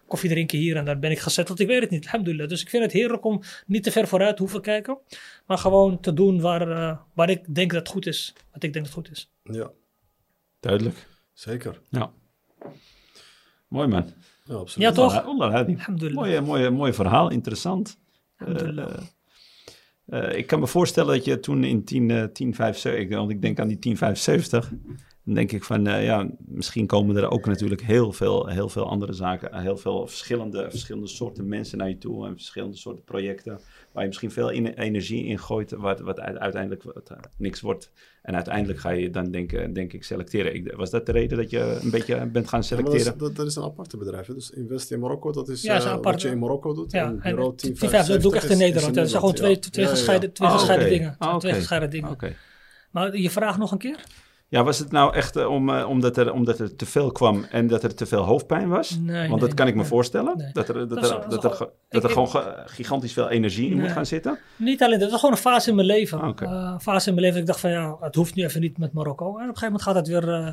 S1: koffie drinken hier en dan ben ik gezetteld. Ik weet het niet, alhamdulillah. Dus ik vind het heerlijk om niet te ver vooruit te hoeven kijken. Maar gewoon te doen waar, uh, waar ik denk dat het goed is. Wat ik denk dat het goed is.
S2: Ja.
S3: Duidelijk.
S2: Zeker.
S3: Ja. Mooi man.
S2: Ja, absoluut.
S1: Ja, toch?
S3: Alhamdulillah. Mooie, mooie, mooi verhaal, interessant. Uh, uh, ik kan me voorstellen dat je toen in 10, 1075, want ik denk aan die 1075, dan denk ik van, eh, ja, misschien komen er ook natuurlijk heel veel, heel veel andere zaken, heel veel verschillende, verschillende soorten mensen naar je toe en verschillende soorten projecten, waar je misschien veel in- energie in gooit, wat, wat uiteindelijk wat, eh, niks wordt. En uiteindelijk ga je dan denken, denk ik selecteren. Ik, was dat de reden dat je een beetje bent gaan
S2: Ja, maar dat, is,
S3: selecteren?
S2: dat, dat is een aparte bedrijf. Hè? Dus Invest in Marokko, dat is,
S1: Ja, is een
S2: eh,
S1: apart-
S2: wat je in Marokko doet.
S1: Ja,
S2: en
S1: en
S2: bureau
S1: Team
S2: 10,
S1: 5, dat doe ik echt in Nederland. Dat zijn gewoon twee, twee, gescheiden, twee
S3: Ah,
S1: gescheiden dingen.
S3: Ah,
S1: Twee gescheiden dingen.
S3: Oké.
S1: Maar je vraagt nog een keer?
S3: Ja, was het nou echt eh, om, eh, omdat, er, omdat er te veel kwam en dat er te veel hoofdpijn was?
S1: Nee,
S3: Want
S1: nee,
S3: dat kan ik me
S1: nee.
S3: voorstellen. Dat er, dat
S1: Dat
S3: er, dat er, dat er gewoon ge- gigantisch veel energie in moet gaan zitten.
S1: Niet alleen dat, was gewoon een fase in mijn leven.
S3: Ah.
S1: Eh, een fase in mijn leven dat ik dacht van ja, het hoeft nu even niet met Marokko. En op een gegeven moment gaat het weer, eh,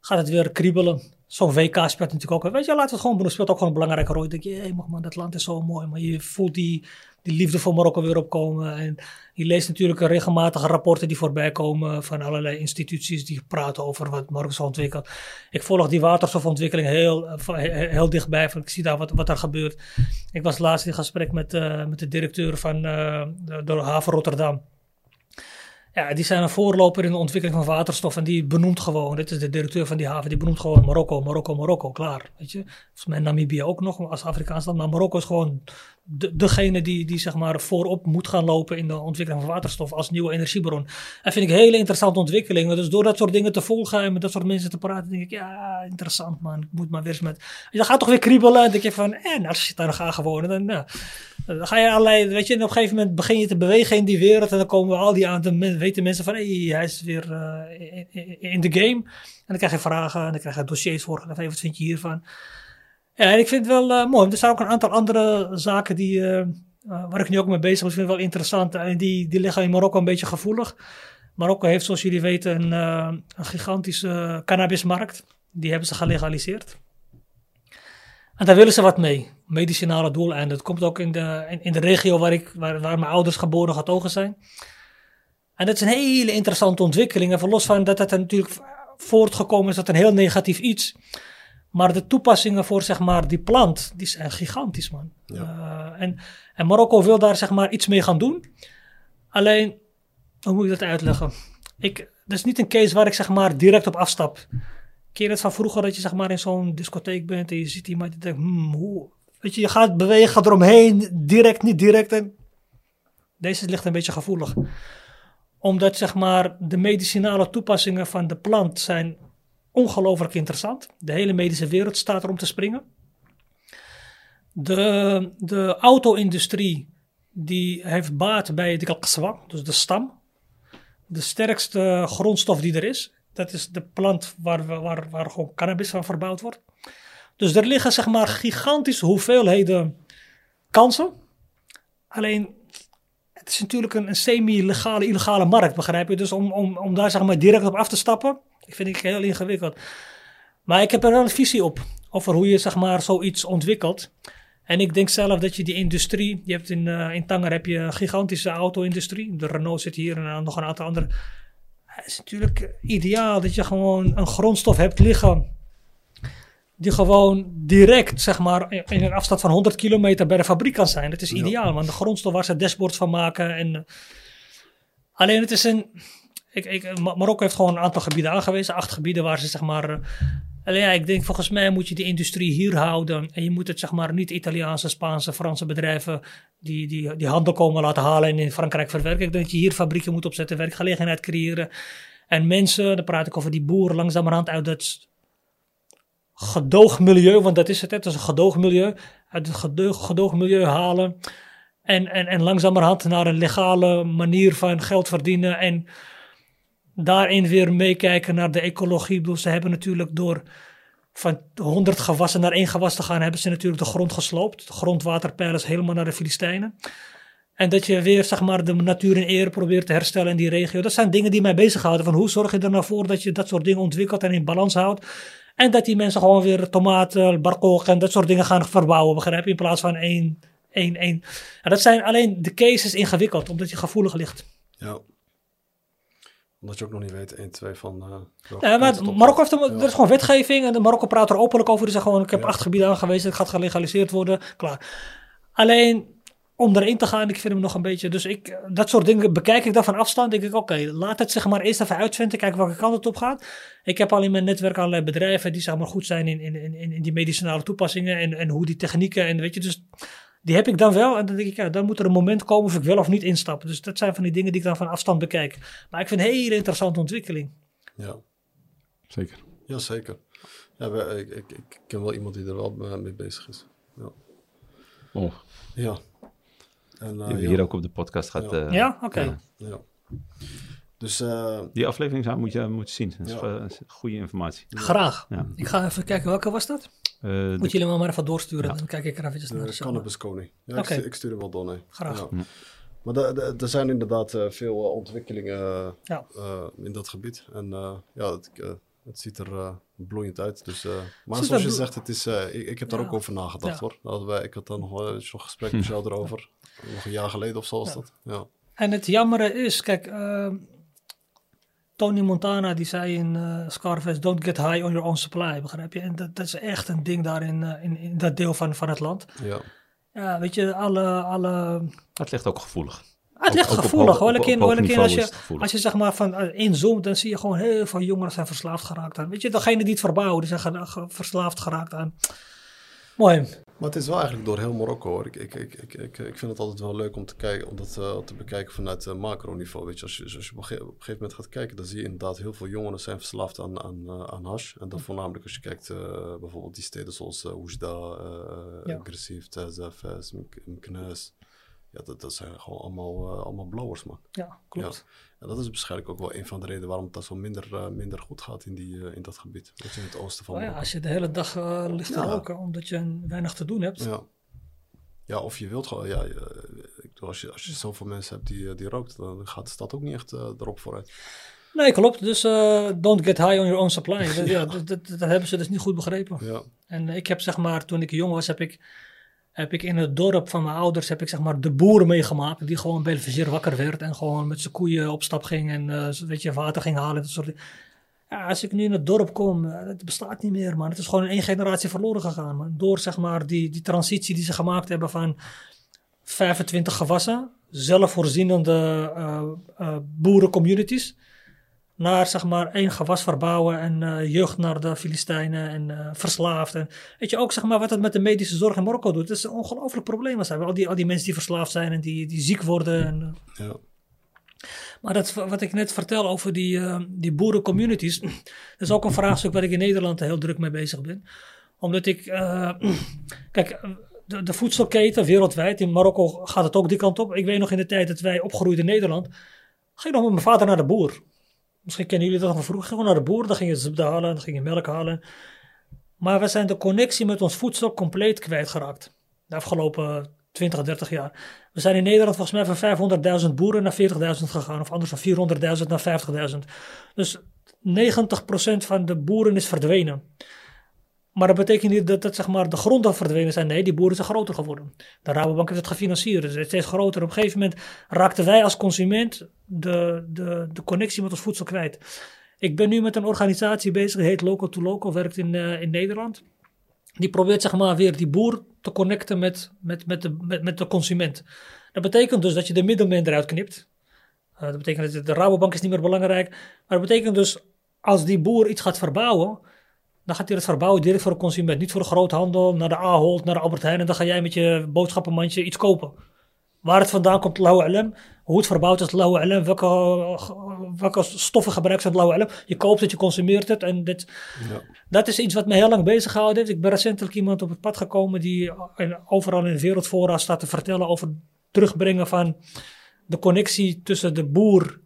S1: gaat het weer kriebelen. Zo'n WK speelt natuurlijk ook. Weet je, laten we het gewoon doen. Het speelt ook gewoon een belangrijke rol. Ik denk, jee, man, dat land is zo mooi. Maar je voelt die, die liefde voor Marokko weer opkomen. En je leest natuurlijk regelmatig rapporten die voorbij komen van allerlei instituties die praten over wat Marokko zo ontwikkelt. Ik volg die waterstofontwikkeling heel, eh, heel, dichtbij. Van, ik zie daar wat, wat er gebeurt. Ik was laatst in gesprek met, eh, met de directeur van eh, de haven Rotterdam. Ja, die zijn een voorloper in de ontwikkeling van waterstof. En die benoemt gewoon, dit is de directeur van die haven, die benoemt gewoon Marokko, Marokko, Marokko, klaar. Weet je? Volgens mij Namibië ook nog als Afrikaans land. Maar Marokko is gewoon de, degene die, die zeg maar voorop moet gaan lopen in de ontwikkeling van waterstof als nieuwe energiebron. En vind ik een hele interessante ontwikkeling. Dus door dat soort dingen te volgen en met dat soort mensen te praten, denk ik, ja, interessant man. Ik moet maar weer eens met... Je gaat toch weer kriebelen. En denk je van, eh, als je daar gaat gewoon. Dan, ja, ga je allerlei, weet je, en op een gegeven moment begin je te bewegen in die wereld. En dan komen al die aan, dan weten mensen van, hé, hey, hij is weer eh, in- de game. En dan krijg je vragen en dan krijg je dossiers voorgelegd. Hey, wat vind je hiervan? Ja, en ik vind het wel eh, mooi. Er zijn ook een aantal andere zaken die, eh, waar ik nu ook mee bezig ben. Ik vind wel interessant. En die, die liggen in Marokko een beetje gevoelig. Marokko heeft, zoals jullie weten, een, een gigantische cannabismarkt. Die hebben ze gelegaliseerd. En daar willen ze wat mee. Medicinale doeleinden. Dat komt ook in de, in, in de regio waar, ik, waar, waar mijn ouders geboren getogen zijn. En dat is een hele interessante ontwikkeling. Even los van dat het er natuurlijk voortgekomen is dat een heel negatief iets. Maar de toepassingen voor zeg maar, die plant, die zijn gigantisch, man.
S2: Ja.
S1: Eh, en, en Marokko wil daar zeg maar, iets mee gaan doen. Alleen, hoe moet ik dat uitleggen? Ik, dat is niet een case waar ik zeg maar, direct op afstap. Ken je het van vroeger dat je zeg maar, in zo'n discotheek bent en je ziet iemand die denkt, hmm, hoe... Weet je, je gaat bewegen, gaat eromheen, direct, niet direct. En deze ligt een beetje gevoelig. Omdat zeg maar, de medicinale toepassingen van de plant zijn ongelooflijk interessant. De hele medische wereld staat er om te springen. De, de auto-industrie die heeft baat bij de kalkswa, dus de stam. De sterkste grondstof die er is. Dat is de plant waar, waar, waar gewoon cannabis van verbouwd wordt. Dus er liggen zeg maar gigantische hoeveelheden kansen. Alleen, het is natuurlijk een, een semi-legale, illegale markt, begrijp je? Dus om, om, om daar zeg maar direct op af te stappen, ik vind ik heel ingewikkeld. Maar ik heb er wel een visie op, over hoe je zeg maar zoiets ontwikkelt. En ik denk zelf dat je die industrie, je hebt in, eh, in Tanger heb je een gigantische auto-industrie. De Renault zit hier en nog een aantal andere. Het is natuurlijk ideaal dat je gewoon een grondstof hebt liggen. Die gewoon direct, zeg maar, in een afstand van 100 kilometer bij de fabriek kan zijn. Dat is
S2: Ja.
S1: ideaal, want de grondstof waar ze dashboards van maken. En, eh, alleen het is een. Ik, ik, Ma- Marokko heeft gewoon een aantal gebieden aangewezen. Acht gebieden waar ze zeg maar. Alleen ik denk volgens mij moet je die industrie hier houden. En je moet het zeg maar niet Italiaanse, Spaanse, Franse bedrijven die, die, die handel komen laten halen en in Frankrijk verwerken. Ik denk dat je hier fabrieken moet opzetten, werkgelegenheid creëren. En mensen, dan praat ik over die boeren langzamerhand uit dat gedoogmilieu, want dat is het, het is een gedoogmilieu, uit het gedoog, gedoogmilieu halen. En, en, en langzamerhand naar een legale manier van geld verdienen en daarin weer meekijken naar de ecologie. Ik ze hebben natuurlijk door van 100 gewassen naar één gewas te gaan, hebben ze natuurlijk de grond gesloopt. De grondwaterpeil is helemaal naar de Filistijnen. En dat je weer zeg maar, de natuur in ere probeert te herstellen in die regio. Dat zijn dingen die mij bezighouden. Van hoe zorg je er nou voor dat je dat soort dingen ontwikkelt en in balans houdt. En dat die mensen gewoon weer tomaten, barkoog en dat soort dingen gaan verbouwen. Begrijp je? In plaats van één, één, één. En dat zijn alleen de cases ingewikkeld, omdat je gevoelig ligt.
S2: Ja. Omdat je ook nog niet weet, 1, 2 van... eh,
S1: Ja, maar Marokko heeft een, er is gewoon wetgeving en de Marokko praat er openlijk over. Die zeggen gewoon, ik heb
S2: Ja.
S1: acht gebieden aangewezen, het gaat gelegaliseerd worden, klaar. Alleen, om erin te gaan. Ik vind hem nog een beetje. Dus ik, dat soort dingen bekijk ik dan van afstand. Denk ik, oké, laat het zeg maar eerst even uitvinden. Kijken welke kant het op gaat. Ik heb al in mijn netwerk allerlei bedrijven die zeg maar goed zijn in, in, in, in die medicinale toepassingen. En, en hoe die technieken. En weet je, dus die heb ik dan wel. En dan denk ik, ja, dan moet er een moment komen of ik wel of niet instap. Dus dat zijn van die dingen die ik dan van afstand bekijk. Maar ik vind het een hele interessante ontwikkeling.
S2: Ja,
S3: Zeker.
S2: ja zeker. Ja, we- ik, ik, ik ken wel iemand die er wel eh, mee bezig is. Ja.
S3: Oh,
S2: Ja. En, eh,
S3: die we
S2: ja,
S3: hier ook op de podcast gaat...
S2: Ja.
S3: eh,
S1: Ja, oké.
S3: ja.
S2: ja. Dus eh,
S3: Die aflevering zou, moet je moeten zien. Dat is,
S2: Ja.
S3: eh, goede informatie.
S1: Graag.
S3: Ja.
S1: Ik ga even kijken, welke was dat?
S3: Eh, de-
S1: Moet jullie me maar even doorsturen.
S3: Ja.
S1: Dan kijk ik er eventjes naar.
S2: de. Cannabis Koning. Ja, ik, stuur, ik stuur hem wel door, nee.
S1: Graag.
S2: Ja.
S3: Hm.
S2: Maar er zijn inderdaad eh, veel eh, ontwikkelingen
S1: Ja.
S2: in dat gebied. En eh, ja, het, het ziet er bloeiend uit. Dus, eh, maar zoals je zegt, het is, eh, ik, ik heb daar
S1: Ja.
S2: ook over nagedacht
S1: Ja.
S2: hoor. Hadden wij, ik had daar nog wel eens een gesprek met jou erover. Nog een jaar geleden of zo was
S1: Ja.
S2: dat. Ja.
S1: En het jammere is, kijk, Tony Montana die zei in eh, Scarface, don't get high on your own supply, begrijp je? En dat, dat is echt een ding daar in, eh, in, in dat deel van, van het land.
S2: Ja.
S1: Ja, weet je, alle... alle
S3: Het ligt ook gevoelig.
S1: Ah, het ligt
S3: Ook-
S1: gevoelig hoor. keer
S3: niveau
S1: als, je, als je zeg maar van eh, inzoomt, dan zie je gewoon heel veel jongeren zijn verslaafd geraakt aan. Weet je, degene die het verbouwen, die zijn verslaafd geraakt aan. Mooi.
S2: Maar het is wel eigenlijk door heel Marokko hoor. Ik, ik, ik, ik, ik, ik vind het altijd wel leuk om te, kijken, om dat eh, te bekijken vanuit uh, macroniveau. Weet je, als je, als je op, een gegeven moment gaat kijken, dan zie je inderdaad heel veel jongeren zijn verslaafd aan, aan, eh, aan hash. En dat voornamelijk als je kijkt bijvoorbeeld die steden zoals Oujda, uh,
S1: Ja.
S2: Agressief, Mknes. Ja, dat, dat zijn gewoon allemaal, uh, allemaal blowers, man.
S1: Ja, klopt.
S2: En dat is waarschijnlijk ook wel een van de redenen waarom het daar zo minder, uh, minder goed gaat in, die, uh, in dat gebied. Je, in het oosten van
S1: Oh ja, als je de hele dag ligt te
S2: Ja.
S1: roken omdat je weinig te doen hebt.
S2: Ja. Ja, of je wilt gewoon, ja, je- ik bedoel, als je, als je zoveel mensen hebt die, eh, die rookt, dan gaat de stad ook niet echt eh, erop vooruit.
S1: Nee, klopt. Dus eh, don't get high on your own supply. Dat, ja, dat, dat, dat hebben ze dus niet goed begrepen.
S2: Ja,
S1: En ik heb zeg maar, toen ik jong was, heb ik, heb ik in het dorp van mijn ouders, heb ik zeg maar de boer meegemaakt. Die gewoon bij Belvizier wakker werd en gewoon met zijn koeien op stap ging en eh, weet je, water ging halen. Dat soort. Ja, als ik nu in het dorp kom, eh, het bestaat niet meer, man. Het is gewoon in één generatie verloren gegaan, man. Door zeg maar die, die transitie die ze gemaakt hebben van 25 gewassen, zelfvoorzienende eh boerencommunities naar zeg maar één gewas verbouwen en eh, jeugd naar de Filistijnen en eh, verslaafd. En weet je ook zeg maar wat het met de medische zorg in Marokko doet. Het is een ongelooflijk probleem. als Al die, al die mensen die verslaafd zijn en die, die ziek worden. En, eh.
S2: ja,
S1: Maar dat, wat ik net vertel over die, die boerencommunities. Dat is ook een vraagstuk waar ik in Nederland heel druk mee bezig ben. Omdat ik. kijk, de, de voedselketen wereldwijd. In Marokko gaat het ook die kant op. Ik weet nog in de tijd dat wij opgroeiden in Nederland. Ging nog met mijn vader naar de boer. Misschien kennen jullie dat van vroeger. Gewoon naar de boer, dan ging je halen, dan ging je melk halen. Maar we zijn de connectie met ons voedsel compleet kwijtgeraakt. De afgelopen 20, 30 jaar. We zijn in Nederland volgens mij van 500.000 boeren naar 40.000 gegaan. Of anders van 400.000 naar 50.000. Dus 90% van de boeren is verdwenen. Maar dat betekent niet dat, dat zeg maar, de gronden verdwenen zijn. Nee, die boeren zijn groter geworden. De Rabobank heeft het gefinancierd. Dus het is steeds groter. Op een gegeven moment raakten wij als consument de, de, de connectie met ons voedsel kwijt. Ik ben nu met een organisatie bezig, die heet Local to Local, werkt in, uh, in Nederland. Die probeert zeg maar weer die boer te connecten met, met, met, de, met, de consument. Dat betekent dus dat je de middelman eruit knipt. Uh, dat betekent dat de Rabobank is niet meer belangrijk. Maar dat betekent dus als die boer iets gaat verbouwen, dan gaat hij het verbouwen direct voor de consument. Niet voor de groothandel, naar de Ahold, naar de Albert Heijn. En dan ga jij met je boodschappenmandje iets kopen. Waar het vandaan komt, lauwe LM. Hoe het verbouwd is, lauwe LM. Welke, welke stoffen gebruikt het lauwe LM. Je koopt het, je consumeert het. En dit,
S2: ja.
S1: dat is iets wat me heel lang bezig gehouden heeft. Ik ben recentelijk iemand op het pad gekomen die overal in de wereldfora staat te vertellen over terugbrengen van de connectie tussen de boer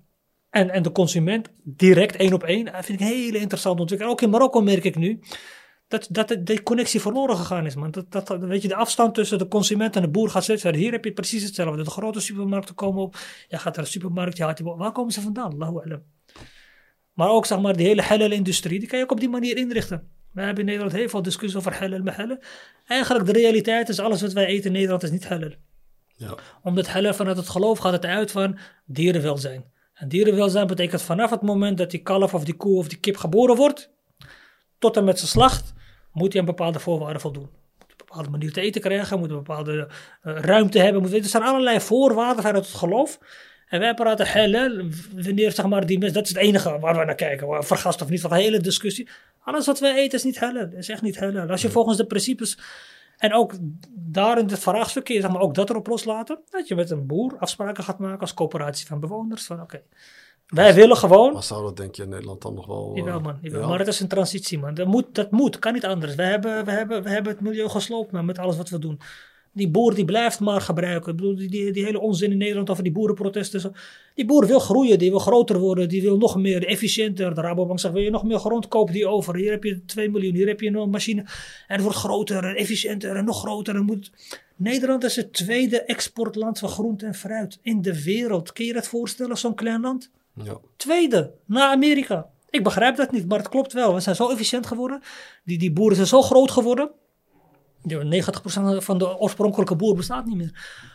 S1: en, en de consument. Direct één op één. Dat vind ik een hele interessante ontwikkeling. Ook in Marokko merk ik nu dat, dat de, connectie verloren gegaan is. Man. Dat, dat, weet je, de afstand tussen de consument en de boer gaat steeds verder. Hier heb je precies hetzelfde. De grote supermarkten komen op. Je gaat naar de supermarkt, je haalt die, waar komen ze vandaan? Allahu alam. Maar ook zeg maar, die hele halal-industrie, die kan je ook op die manier inrichten. We hebben in Nederland heel veel discussie over halal en halal. Eigenlijk de realiteit is, alles wat wij eten in Nederland is niet halal.
S2: Ja.
S1: Omdat halal vanuit het geloof gaat het uit van dierenwelzijn. En dierenwelzijn betekent vanaf het moment dat die kalf of die koe of die kip geboren wordt, tot en met zijn slacht, moet hij aan bepaalde voorwaarden voldoen. Moet bepaalde manier te eten krijgen, moet een bepaalde eh, ruimte hebben. Moet, er zijn allerlei voorwaarden vanuit het geloof. En wij praten halal, wanneer zeg maar die mensen, dat is het enige waar we naar kijken. Vergast of niet, van de hele discussie. Alles wat wij eten is niet halal, is echt niet halal. Als je volgens de principes en ook daarin het vraagstuk, zeg maar, ook dat erop loslaten. Dat je met een boer afspraken gaat maken als coöperatie van bewoners. Van oké, wij willen gewoon.
S2: Maar zou dat denk je in Nederland dan nog wel... eh,
S1: Jawel man, jawel.
S2: ja?
S1: maar het is een transitie man. Dat moet, dat moet, kan niet anders. We hebben, we hebben, we hebben het milieu gesloopt man, met alles wat we doen. Die boer die blijft maar gebruiken. Ik bedoel, die, die, die hele onzin in Nederland over die boerenprotesten. Zo. Die boer wil groeien, die wil groter worden, die wil nog meer, efficiënter. De Rabobank zegt, wil je nog meer grond, koop die over. Hier heb je 2 miljoen, hier heb je een machine. En het wordt groter en efficiënter en nog groter. En moet... Nederland is het tweede exportland van groente en fruit in de wereld. Kun je dat voorstellen, zo'n klein land?
S2: Ja.
S1: Tweede, na Amerika. Ik begrijp dat niet, maar het klopt wel. We zijn zo efficiënt geworden. Die, die boeren zijn zo groot geworden. Ja, 90% van de oorspronkelijke boer bestaat niet meer.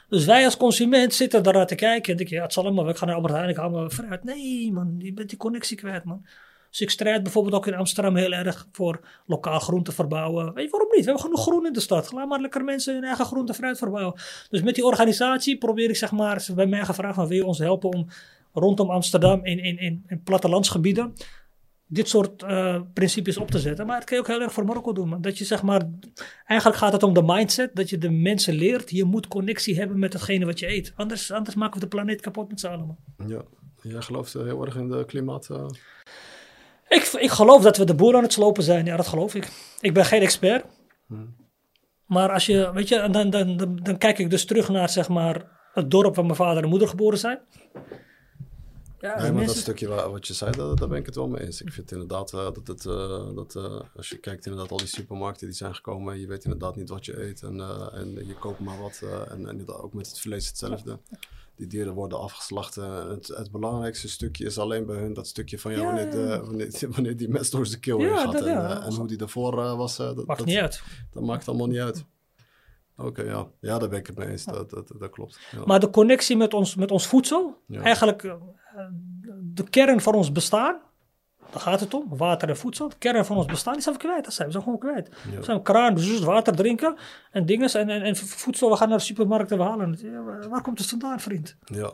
S1: Dus wij als consument zitten daar naar te kijken. En denken, ja, het zal allemaal, ik ga naar Albert Heijn, ik haal fruit. Nee, man, je bent die connectie kwijt, man. Dus ik strijd bijvoorbeeld ook in Amsterdam heel erg voor lokaal groente verbouwen. Weet je waarom niet? We hebben genoeg groen in de stad. Laat maar lekker mensen hun eigen groente en fruit verbouwen. Dus met die organisatie probeer ik, zeg maar, bij mij gevraagd van wil je ons helpen om rondom Amsterdam in, in, in, in plattelandsgebieden dit soort eh, principes op te zetten. Maar het kun je ook heel erg voor Marokko doen. Man. Dat je zeg maar, eigenlijk gaat het om de mindset, dat je de mensen leert, je moet connectie hebben met hetgene wat je eet. Anders, anders maken we de planeet kapot met z'n allen. man.
S2: ja. Jij gelooft eh, heel erg in de klimaat... eh,
S1: Ik, ik geloof dat we de boer aan het slopen zijn. Ja, dat geloof ik. Ik ben geen expert. Maar als je, weet je, dan, dan, dan, dan kijk ik dus terug naar zeg maar, het dorp waar mijn vader en moeder geboren zijn. Ja,
S2: Nee, maar dat stukje wat je zei, daar, daar ben ik het wel mee eens. Ik vind inderdaad eh, dat het, eh, dat eh, als je kijkt inderdaad al die supermarkten die zijn gekomen, je weet inderdaad niet wat je eet en, en je koopt maar wat. en, en ook met het vlees hetzelfde. Die dieren worden afgeslacht. het, het belangrijkste stukje is alleen bij hun dat stukje van ja, wanneer, de, wanneer, wanneer die mes door zijn keel
S1: Ja,
S2: heen gaat.
S1: dat-
S2: en,
S1: ja.
S2: en hoe die daarvoor eh, was, dat,
S1: Maakt
S2: dat,
S1: niet uit.
S2: dat maakt allemaal niet uit. Oké, ja. Ja, daar ben ik het mee eens. Dat, dat, dat klopt. Ja.
S1: Maar de connectie met ons, met ons voedsel,
S2: Ja.
S1: eigenlijk de kern van ons bestaan, daar gaat het om, water en voedsel. De kern van ons bestaan, die zijn we kwijt. Dat zijn we zijn gewoon kwijt.
S2: Ja.
S1: We zijn kraan, dus water drinken en dingen. En, en, en voedsel, we gaan naar de supermarkt en we halen het. Ja, waar- komt het vandaan, vriend?
S2: Ja.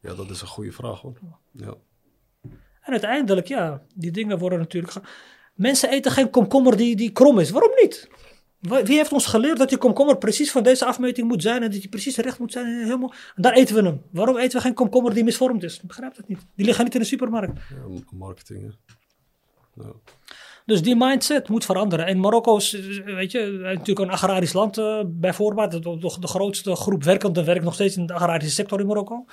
S2: ja, dat is een goede vraag hoor. Ja.
S1: En uiteindelijk, ja, die dingen worden natuurlijk... Mensen eten geen komkommer die, die krom is. Waarom niet? Wie heeft ons geleerd dat die komkommer precies van deze afmeting moet zijn en dat die precies recht moet zijn? En, helemaal, en daar eten we hem. Waarom eten we geen komkommer die misvormd is? Ik begrijp dat niet. Die liggen niet in de supermarkt.
S2: Ja, marketing. hè. Ja.
S1: Dus die mindset moet veranderen. En Marokko is, eh, weet je, natuurlijk een agrarisch land eh, bij voorbaat. De, de, de grootste groep werkenden werkt nog steeds in de agrarische sector in Marokko.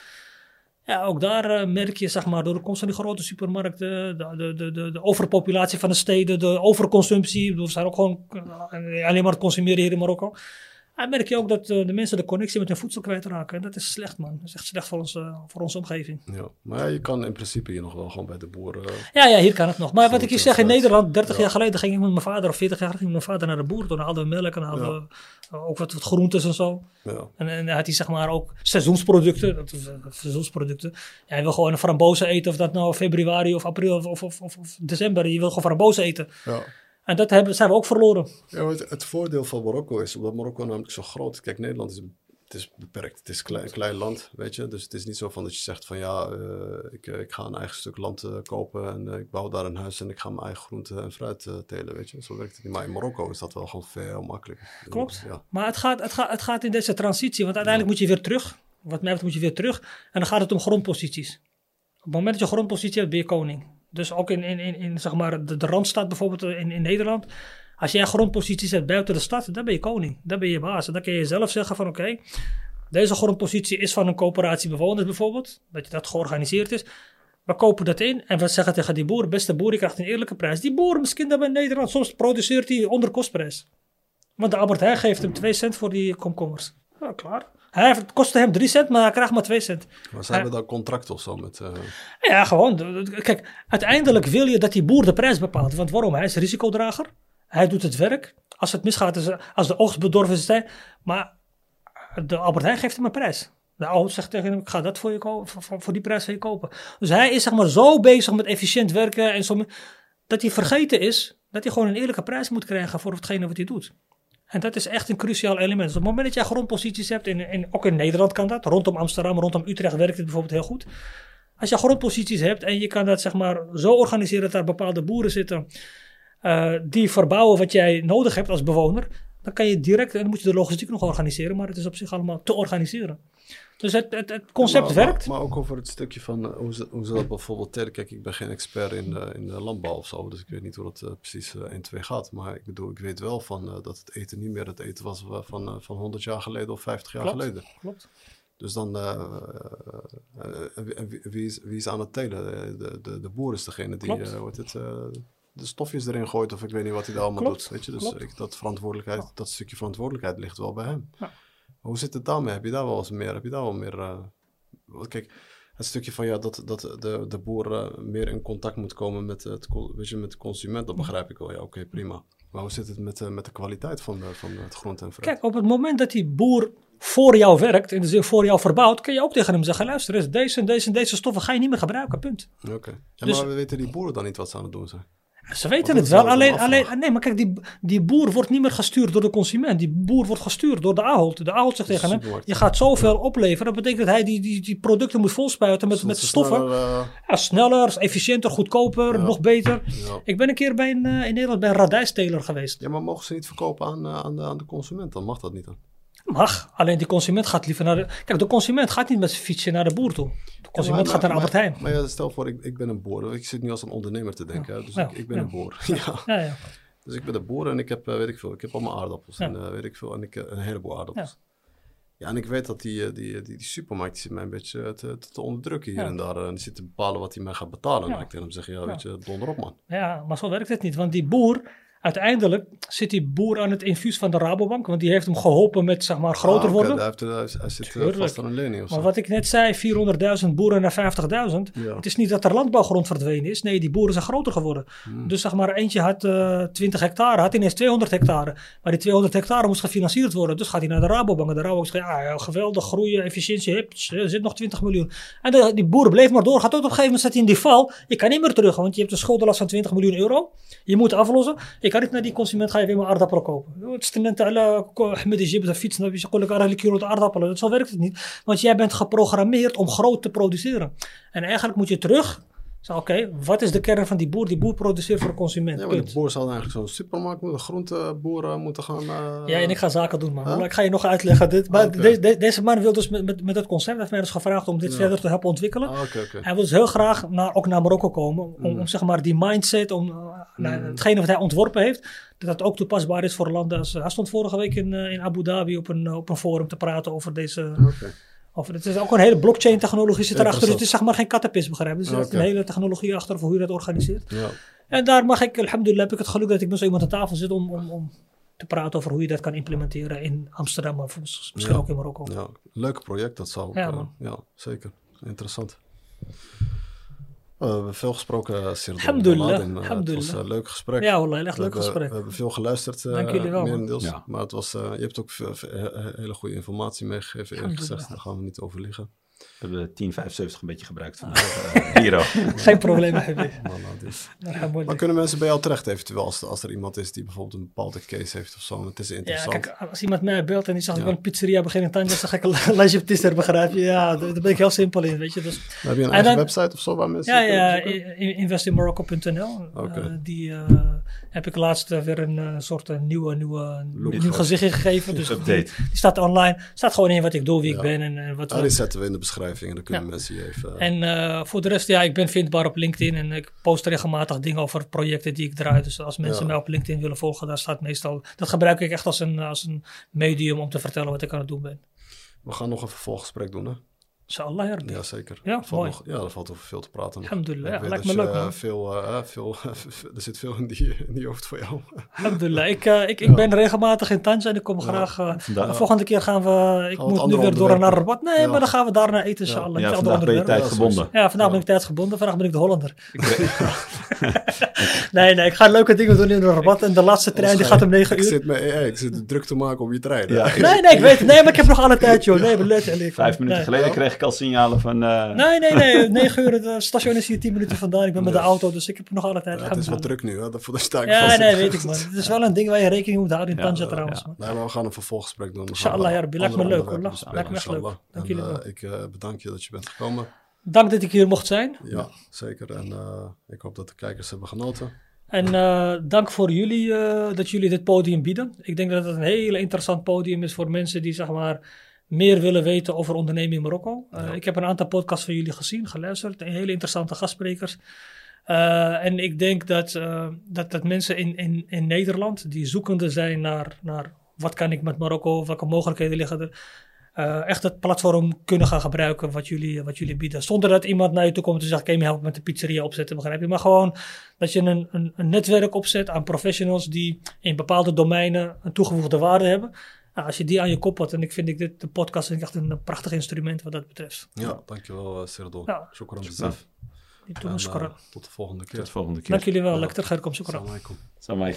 S1: Ja, ook daar eh, merk je, zeg maar, door de komst van die grote supermarkten, de, de, de, de, overpopulatie van de steden, de overconsumptie. We zijn ook gewoon eh, alleen maar consumeren hier in Marokko. En merk je ook dat eh, de mensen de connectie met hun voedsel kwijtraken. En dat is slecht, man. Dat is echt slecht voor, ons, eh, voor onze omgeving.
S2: Ja. Maar je kan in principe hier nog wel gewoon bij de boeren. eh,
S1: Ja, ja, hier kan het nog. Maar wat ik je zeg, in. Nederland, 30
S2: Ja.
S1: jaar geleden ging ik met mijn vader, of 40 jaar ging ik met mijn vader naar de boer. Toen haalden we melk en haalden we ook wat, wat groentes en zo.
S2: ja.
S1: En, en dan had hij zeg maar ook seizoensproducten. Dat seizoensproducten. Ja, hij wil gewoon een frambozen eten, of dat nou februari of april of, of, of, of- of december. Je wil gewoon frambozen eten.
S2: Ja.
S1: En dat hebben, zijn we ook verloren.
S2: Ja, het, het voordeel van Marokko is, omdat Marokko namelijk zo groot Kijk, Nederland is, het is beperkt. Het is een klein, klein land, weet je. Dus het is niet zo van dat je zegt van ja, eh, ik, eh, ik ga een eigen stuk land eh, kopen en ik bouw daar een huis en ik ga mijn eigen groente en fruit telen, weet je. Zo werkt het niet. Maar in Marokko is dat wel gewoon veel makkelijker.
S1: Klopt.
S2: Ja.
S1: Maar het gaat, het, gaat, het gaat in deze transitie, want uiteindelijk moet je weer terug. Wat mij betreft moet je weer terug. En dan gaat het om grondposities. Op het moment dat je grondpositie hebt, ben je koning. Dus ook in, in, in, in zeg maar de, de Randstad bijvoorbeeld eh, in, in Nederland. Als jij grondposities hebt buiten de stad, dan ben je koning. Dan ben je baas. En dan kun je zelf zeggen van oké, deze grondpositie is van een coöperatie bewoners bijvoorbeeld. Dat je dat georganiseerd is. We kopen dat in en we zeggen tegen die boer, beste boer, je krijgt een eerlijke prijs. Die boer misschien dan bij Nederland, soms produceert hij onder kostprijs. Want de Albert geeft hem 2 cent voor die komkommers. Ja, klaar. Hij heeft, het kostte hem 3 cent, maar hij krijgt maar 2 cent.
S2: Maar ze hebben dan contract of zo met... eh,
S1: Ja, gewoon. Kijk, uiteindelijk wil je dat die boer de prijs bepaalt. Want waarom? Hij is risicodrager. Hij doet het werk. Als het misgaat, is, als de oogst bedorven is, hij- maar de Albert Heijn geeft hem een prijs. De oude zegt tegen hem, ik ga dat voor, je voor, voor- voor die prijs van je kopen. Dus hij is zeg maar zo bezig met efficiënt werken en zo, dat hij vergeten is dat hij gewoon een eerlijke prijs moet krijgen voor hetgene wat hij doet. En dat is echt een cruciaal element. Dus op het moment dat jij grondposities hebt, in, ook in Nederland kan dat, rondom Amsterdam, rondom Utrecht werkt het bijvoorbeeld heel goed. Als je grondposities hebt en je kan dat zeg maar zo organiseren dat daar bepaalde boeren zitten eh, die verbouwen wat jij nodig hebt als bewoner, dan kan je direct, en dan moet je de logistiek nog organiseren, maar het is op zich allemaal te organiseren. Dus het, het, het concept
S2: maar,
S1: werkt.
S2: Maar, maar, ook over het stukje van uh, hoe, ze, hoe ze dat bijvoorbeeld tellen. Kijk, ik ben geen expert in de, in de landbouw of zo, dus ik weet niet hoe dat uh, precies uh, 1, 2 gaat. Maar ik bedoel, ik weet wel van dat het eten niet meer het eten was van, van 100 jaar geleden of 50 jaar
S1: klopt,
S2: geleden.
S1: Klopt.
S2: Dus dan, wie, wie, is, wie is aan het telen? De, de, de boer is degene die, wordt het, de stofjes erin gooit of ik weet niet wat hij daar allemaal
S1: klopt,
S2: doet. Weet je? Dus ik, dat, verantwoordelijkheid,
S1: Ja.
S2: dat stukje verantwoordelijkheid ligt wel bij hem.
S1: Ja.
S2: Hoe zit het daarmee? Heb je daar wel eens meer? Heb je daar wel meer? Uh, kijk, het stukje van ja, dat, dat de, de boer uh, meer in contact moet komen met, het, weet je, met de consument, dat begrijp ik wel. Ja, oké, okay, prima. Maar hoe zit het met, uh, met de kwaliteit van, de, van het grond en fruit?
S1: Kijk, op het moment dat die boer voor jou werkt, de zin voor jou verbouwt, kun je ook tegen hem zeggen: luister, deze en deze en deze stoffen ga je niet meer gebruiken, punt.
S2: Oké. Okay. Ja,
S1: Dus-
S2: maar we weten die boeren dan niet wat ze aan het doen zijn.
S1: Ze weten het wel, alleen,
S2: een
S1: alleen nee, maar kijk, die, die boer wordt niet meer gestuurd door de consument. Die boer wordt gestuurd door de Ahold. De Ahold zegt tegen hem, je gaat zoveel opleveren. Dat betekent dat hij die, die, die producten moet volspuiten met, met stoffen.
S2: sneller, uh,
S1: Ja, sneller, efficiënter, goedkoper,
S2: Ja.
S1: nog beter. Ik ben een keer bij een, eh, in Nederland bij een radijsteler geweest.
S2: ja, maar mogen ze niet verkopen aan, uh, aan, de, aan de consument? Dan mag dat niet dan.
S1: Mag, alleen die consument gaat liever naar de... Kijk, de consument gaat niet met zijn fietsje naar de boer toe. Consument
S2: Ja,
S1: gaat naar Albert Heijn.
S2: Maar, ja, stel voor, ik, ik ben een boer. Ik zit nu als een ondernemer te denken. Dus
S1: Ja,
S2: ik, ik ben een boer. ja.
S1: Ja, ja.
S2: Dus ik ben een boer en ik heb, eh, weet ik veel, ik heb allemaal aardappels.
S1: Ja.
S2: En eh, weet ik veel, en ik, eh, een heleboel aardappels. Ja. en ik weet dat die, die, die, die supermarkt zit mij een beetje te, te, onderdrukken hier
S1: Ja.
S2: en daar. En die zit te bepalen wat hij mij gaat betalen. En ik tegen hem zeg, ja,
S1: Ja.
S2: weet je, donder op man.
S1: Ja, maar zo werkt het niet. Want die boer, uiteindelijk zit die boer aan het infuus van de Rabobank. Want die heeft hem geholpen met, zeg maar, groter
S2: Ah,
S1: worden.
S2: Hij, heeft, eh, hij, hij zit eh,
S1: Tuurlijk.
S2: vast aan een lening of zo.
S1: Maar wat ik net zei, 400.000 boeren naar 50.000.
S2: Ja.
S1: Het is niet dat er landbouwgrond verdwenen is. Nee, die boeren zijn groter geworden.
S2: Hmm.
S1: Dus zeg maar, eentje had eh 20 hectare, had ineens 200 hectare. Maar die 200 hectare moest gefinancierd worden. Dus gaat hij naar de Rabobank. En de Rabobank zegt, ja, ja, geweldig, groeien, efficiëntie, hup, er zit nog 20 miljoen. En de, die boer bleef maar door. Gaat ook op een gegeven moment zat hij in die val. Je kan niet meer terug, want je hebt een schuldenlast van 20 miljoen euro. Je moet aflossen. Je niet naar die consument gaan je weer maar aardappelen kopen. Alle- Ahmed is de fiets, heb je gewoon een kilo aardappelen. Dat Zo werkt het niet. Want jij bent geprogrammeerd Oké, wat is de kern van die boer? Die boer produceert voor de consument.
S2: Ja, maar de boer zou eigenlijk zo'n supermarkt moeten, groenteboer eh, moeten gaan... eh,
S1: Ja, en ik ga zaken doen, man.
S2: Huh?
S1: Ik ga je nog uitleggen. Dit, maar
S2: Oké.
S1: de- de- deze man wil dus met, met, met dat concept, heeft mij dus gevraagd om dit
S2: Ja.
S1: verder te helpen ontwikkelen.
S2: Ah.
S1: Hij wil dus heel graag naar, ook naar Marokko komen. Om,
S2: Mm.
S1: om zeg maar die mindset, om uh, nou,
S2: Mm.
S1: hetgene wat hij ontworpen heeft, dat dat ook toepasbaar is voor landen. Als, hij stond vorige week in, eh, in Abu Dhabi op een, eh, op een forum te praten over deze. Over, het is ook een hele blockchain technologie zit erachter. Dus het is zeg maar geen kattenpis begrijpen. Dus er zit
S2: Oké.
S1: een hele technologie achter voor hoe je dat organiseert.
S2: Ja.
S1: En daar mag ik, alhamdulillah, heb ik het geluk dat ik met zo iemand aan tafel zit om, om, om te praten over hoe je dat kan implementeren in Amsterdam of misschien
S2: Ja.
S1: ook in Marokko.
S2: ja, leuk project dat zou.
S1: Ja,
S2: eh, ja, zeker. Interessant. We hebben veel gesproken, Sir
S1: Alhamdulillah.
S2: Eh, Het was een leuk gesprek.
S1: Ja, wallah, echt
S2: We
S1: leuk
S2: hebben-
S1: gesprek.
S2: We hebben veel geluisterd, eh
S1: Dank jullie wel, man.
S2: merendeels.
S3: Ja.
S2: Maar het was, eh, je hebt ook veel, veel- he- hele goede informatie meegegeven, eerlijk gezegd. Daar gaan we niet over liegen.
S3: We hebben de 1075 een beetje gebruikt vandaag. eh, hier ook.
S1: Geen probleem,
S2: nou, dit-
S1: Alhamdulillah.
S2: maar kunnen mensen bij jou terecht eventueel, als, als er iemand is die bijvoorbeeld een bepaalde case heeft of zo? Het is
S1: Ja,
S2: interessant.
S1: kijk, als iemand mij belt en die zegt ik
S2: Ja.
S1: wil een pizzeria beginnen in Tanja, dan zeg ik een lijstje op Tister, begrijp je? Ja, daar ben ik heel simpel in, weet je. Dus,
S2: Maar heb je een
S1: En
S2: eigen
S1: dan-
S2: website of zo waar mensen
S1: ja, ja, investinmorocco.nl. Eh, die eh, heb ik laatst eh, weer een eh, soort eh, nieuwe, nieuwe,
S2: Look.
S1: nieuw gezicht gegeven. Dus die,
S3: Update.
S1: die staat online. staat gewoon in wat ik doe, wie ik
S2: Ja.
S1: ben en eh, wat
S2: Ah,
S1: we-
S2: die zetten we in de beschrijving en dan kunnen
S1: Ja.
S2: mensen je even...
S1: En eh, voor de rest, ja, ik ben vindbaar op LinkedIn en ik post regelmatig dingen over projecten die ik draai. Dus als mensen
S2: Ja.
S1: mij op LinkedIn willen volgen, daar staat meestal. Dat gebruik ik echt als een, als een medium om te vertellen wat ik aan het doen ben.
S2: We gaan nog een vervolggesprek doen, hè?
S1: Inshallah, ja.
S2: Ja, zeker.
S1: Ja,
S2: er valt
S1: mooi.
S2: nog, ja, er valt over veel te praten.
S1: Alhamdulillah,
S2: Ik
S1: ja, lijkt me leuk,
S2: eh,
S1: man.
S2: veel, eh, veel, er zit veel in, die, in die hoofd voor jou.
S1: Alhamdulillah. Ik, eh, ik, ik
S2: Ja.
S1: ben regelmatig in Tanja en ik kom
S2: Ja.
S1: graag. eh,
S3: Vandaag-
S1: de volgende keer gaan we. Ik moet nu weer door naar. Rabat. Nee, maar dan gaan we daarna eten, inshallah.
S2: Ja,
S3: Ja, vandaag ben je tijdgebonden.
S1: Ja, vandaag ben ik tijdsgebonden. Vandaag ben ik de Hollander. nee, nee, ik ga leuke dingen doen in Rabat. En de laatste trein die gaat om 9
S2: Ik
S1: uur.
S2: zit, met, AI, ik zit druk te maken om je trein.
S1: Nee, nee, ik weet het. Nee, maar ik heb nog alle tijd, joh. Nee,
S3: Vijf minuten geleden kreeg ik al signalen van... eh,
S1: Nee, nee, nee. 9 uur, het station is hier 10 minuten vandaan. Ik ben met de
S2: Ja.
S1: auto, dus ik heb nog alle tijd.
S2: Ja, het is wel druk nu, hè? Daarvoor daar sta ik
S1: Ja,
S2: vast.
S1: nee, weet ik man. Het is wel een ding waar je rekening moet houden in
S3: Ja,
S1: Tanja
S3: ja,
S1: trouwens.
S3: ja.
S2: Nee, maar we gaan een vervolggesprek doen.
S1: Inshallah, ja, Rabbi. Lijkt me leuk, hoor.
S2: onderwerpen
S1: Lijkt me echt leuk.
S2: bespreken,
S1: Dank jullie wel.
S2: eh, ik eh, bedank je dat je bent gekomen.
S1: Dank dat ik hier mocht zijn.
S2: Ja, zeker. En eh, ik hoop dat de kijkers hebben genoten.
S1: En eh, dank voor jullie eh, dat jullie dit podium bieden. Ik denk dat het een heel interessant podium is voor mensen die zeg maar meer willen weten over ondernemen in Marokko. Eh,
S2: Ja.
S1: Ik heb een aantal podcasts van jullie gezien, geluisterd. Hele interessante gastsprekers. Eh, en ik denk dat, eh, dat, dat mensen in, in, in Nederland die zoekende zijn naar, naar wat kan ik met Marokko, welke mogelijkheden liggen er. echt het platform kunnen gaan gebruiken wat jullie, wat jullie bieden. Zonder dat iemand naar je toe komt en zegt: Kan je me helpen met de pizzeria opzetten? Begrijp je? Maar gewoon dat je een, een, een netwerk opzet aan professionals die in bepaalde domeinen een toegevoegde waarde hebben. Nou, als je die aan je kop had, en ik vind ik dit, de podcast vind ik echt een prachtig instrument wat dat betreft.
S2: Ja, dankjewel, uh, Serdon.
S1: Ja.
S2: Shukran bezaf. Eh, tot de volgende keer.
S3: Tot de volgende keer.
S1: Dank jullie wel.
S2: Ja.
S1: Lekker, Gerkom. Shukran.
S3: Salam alaikum.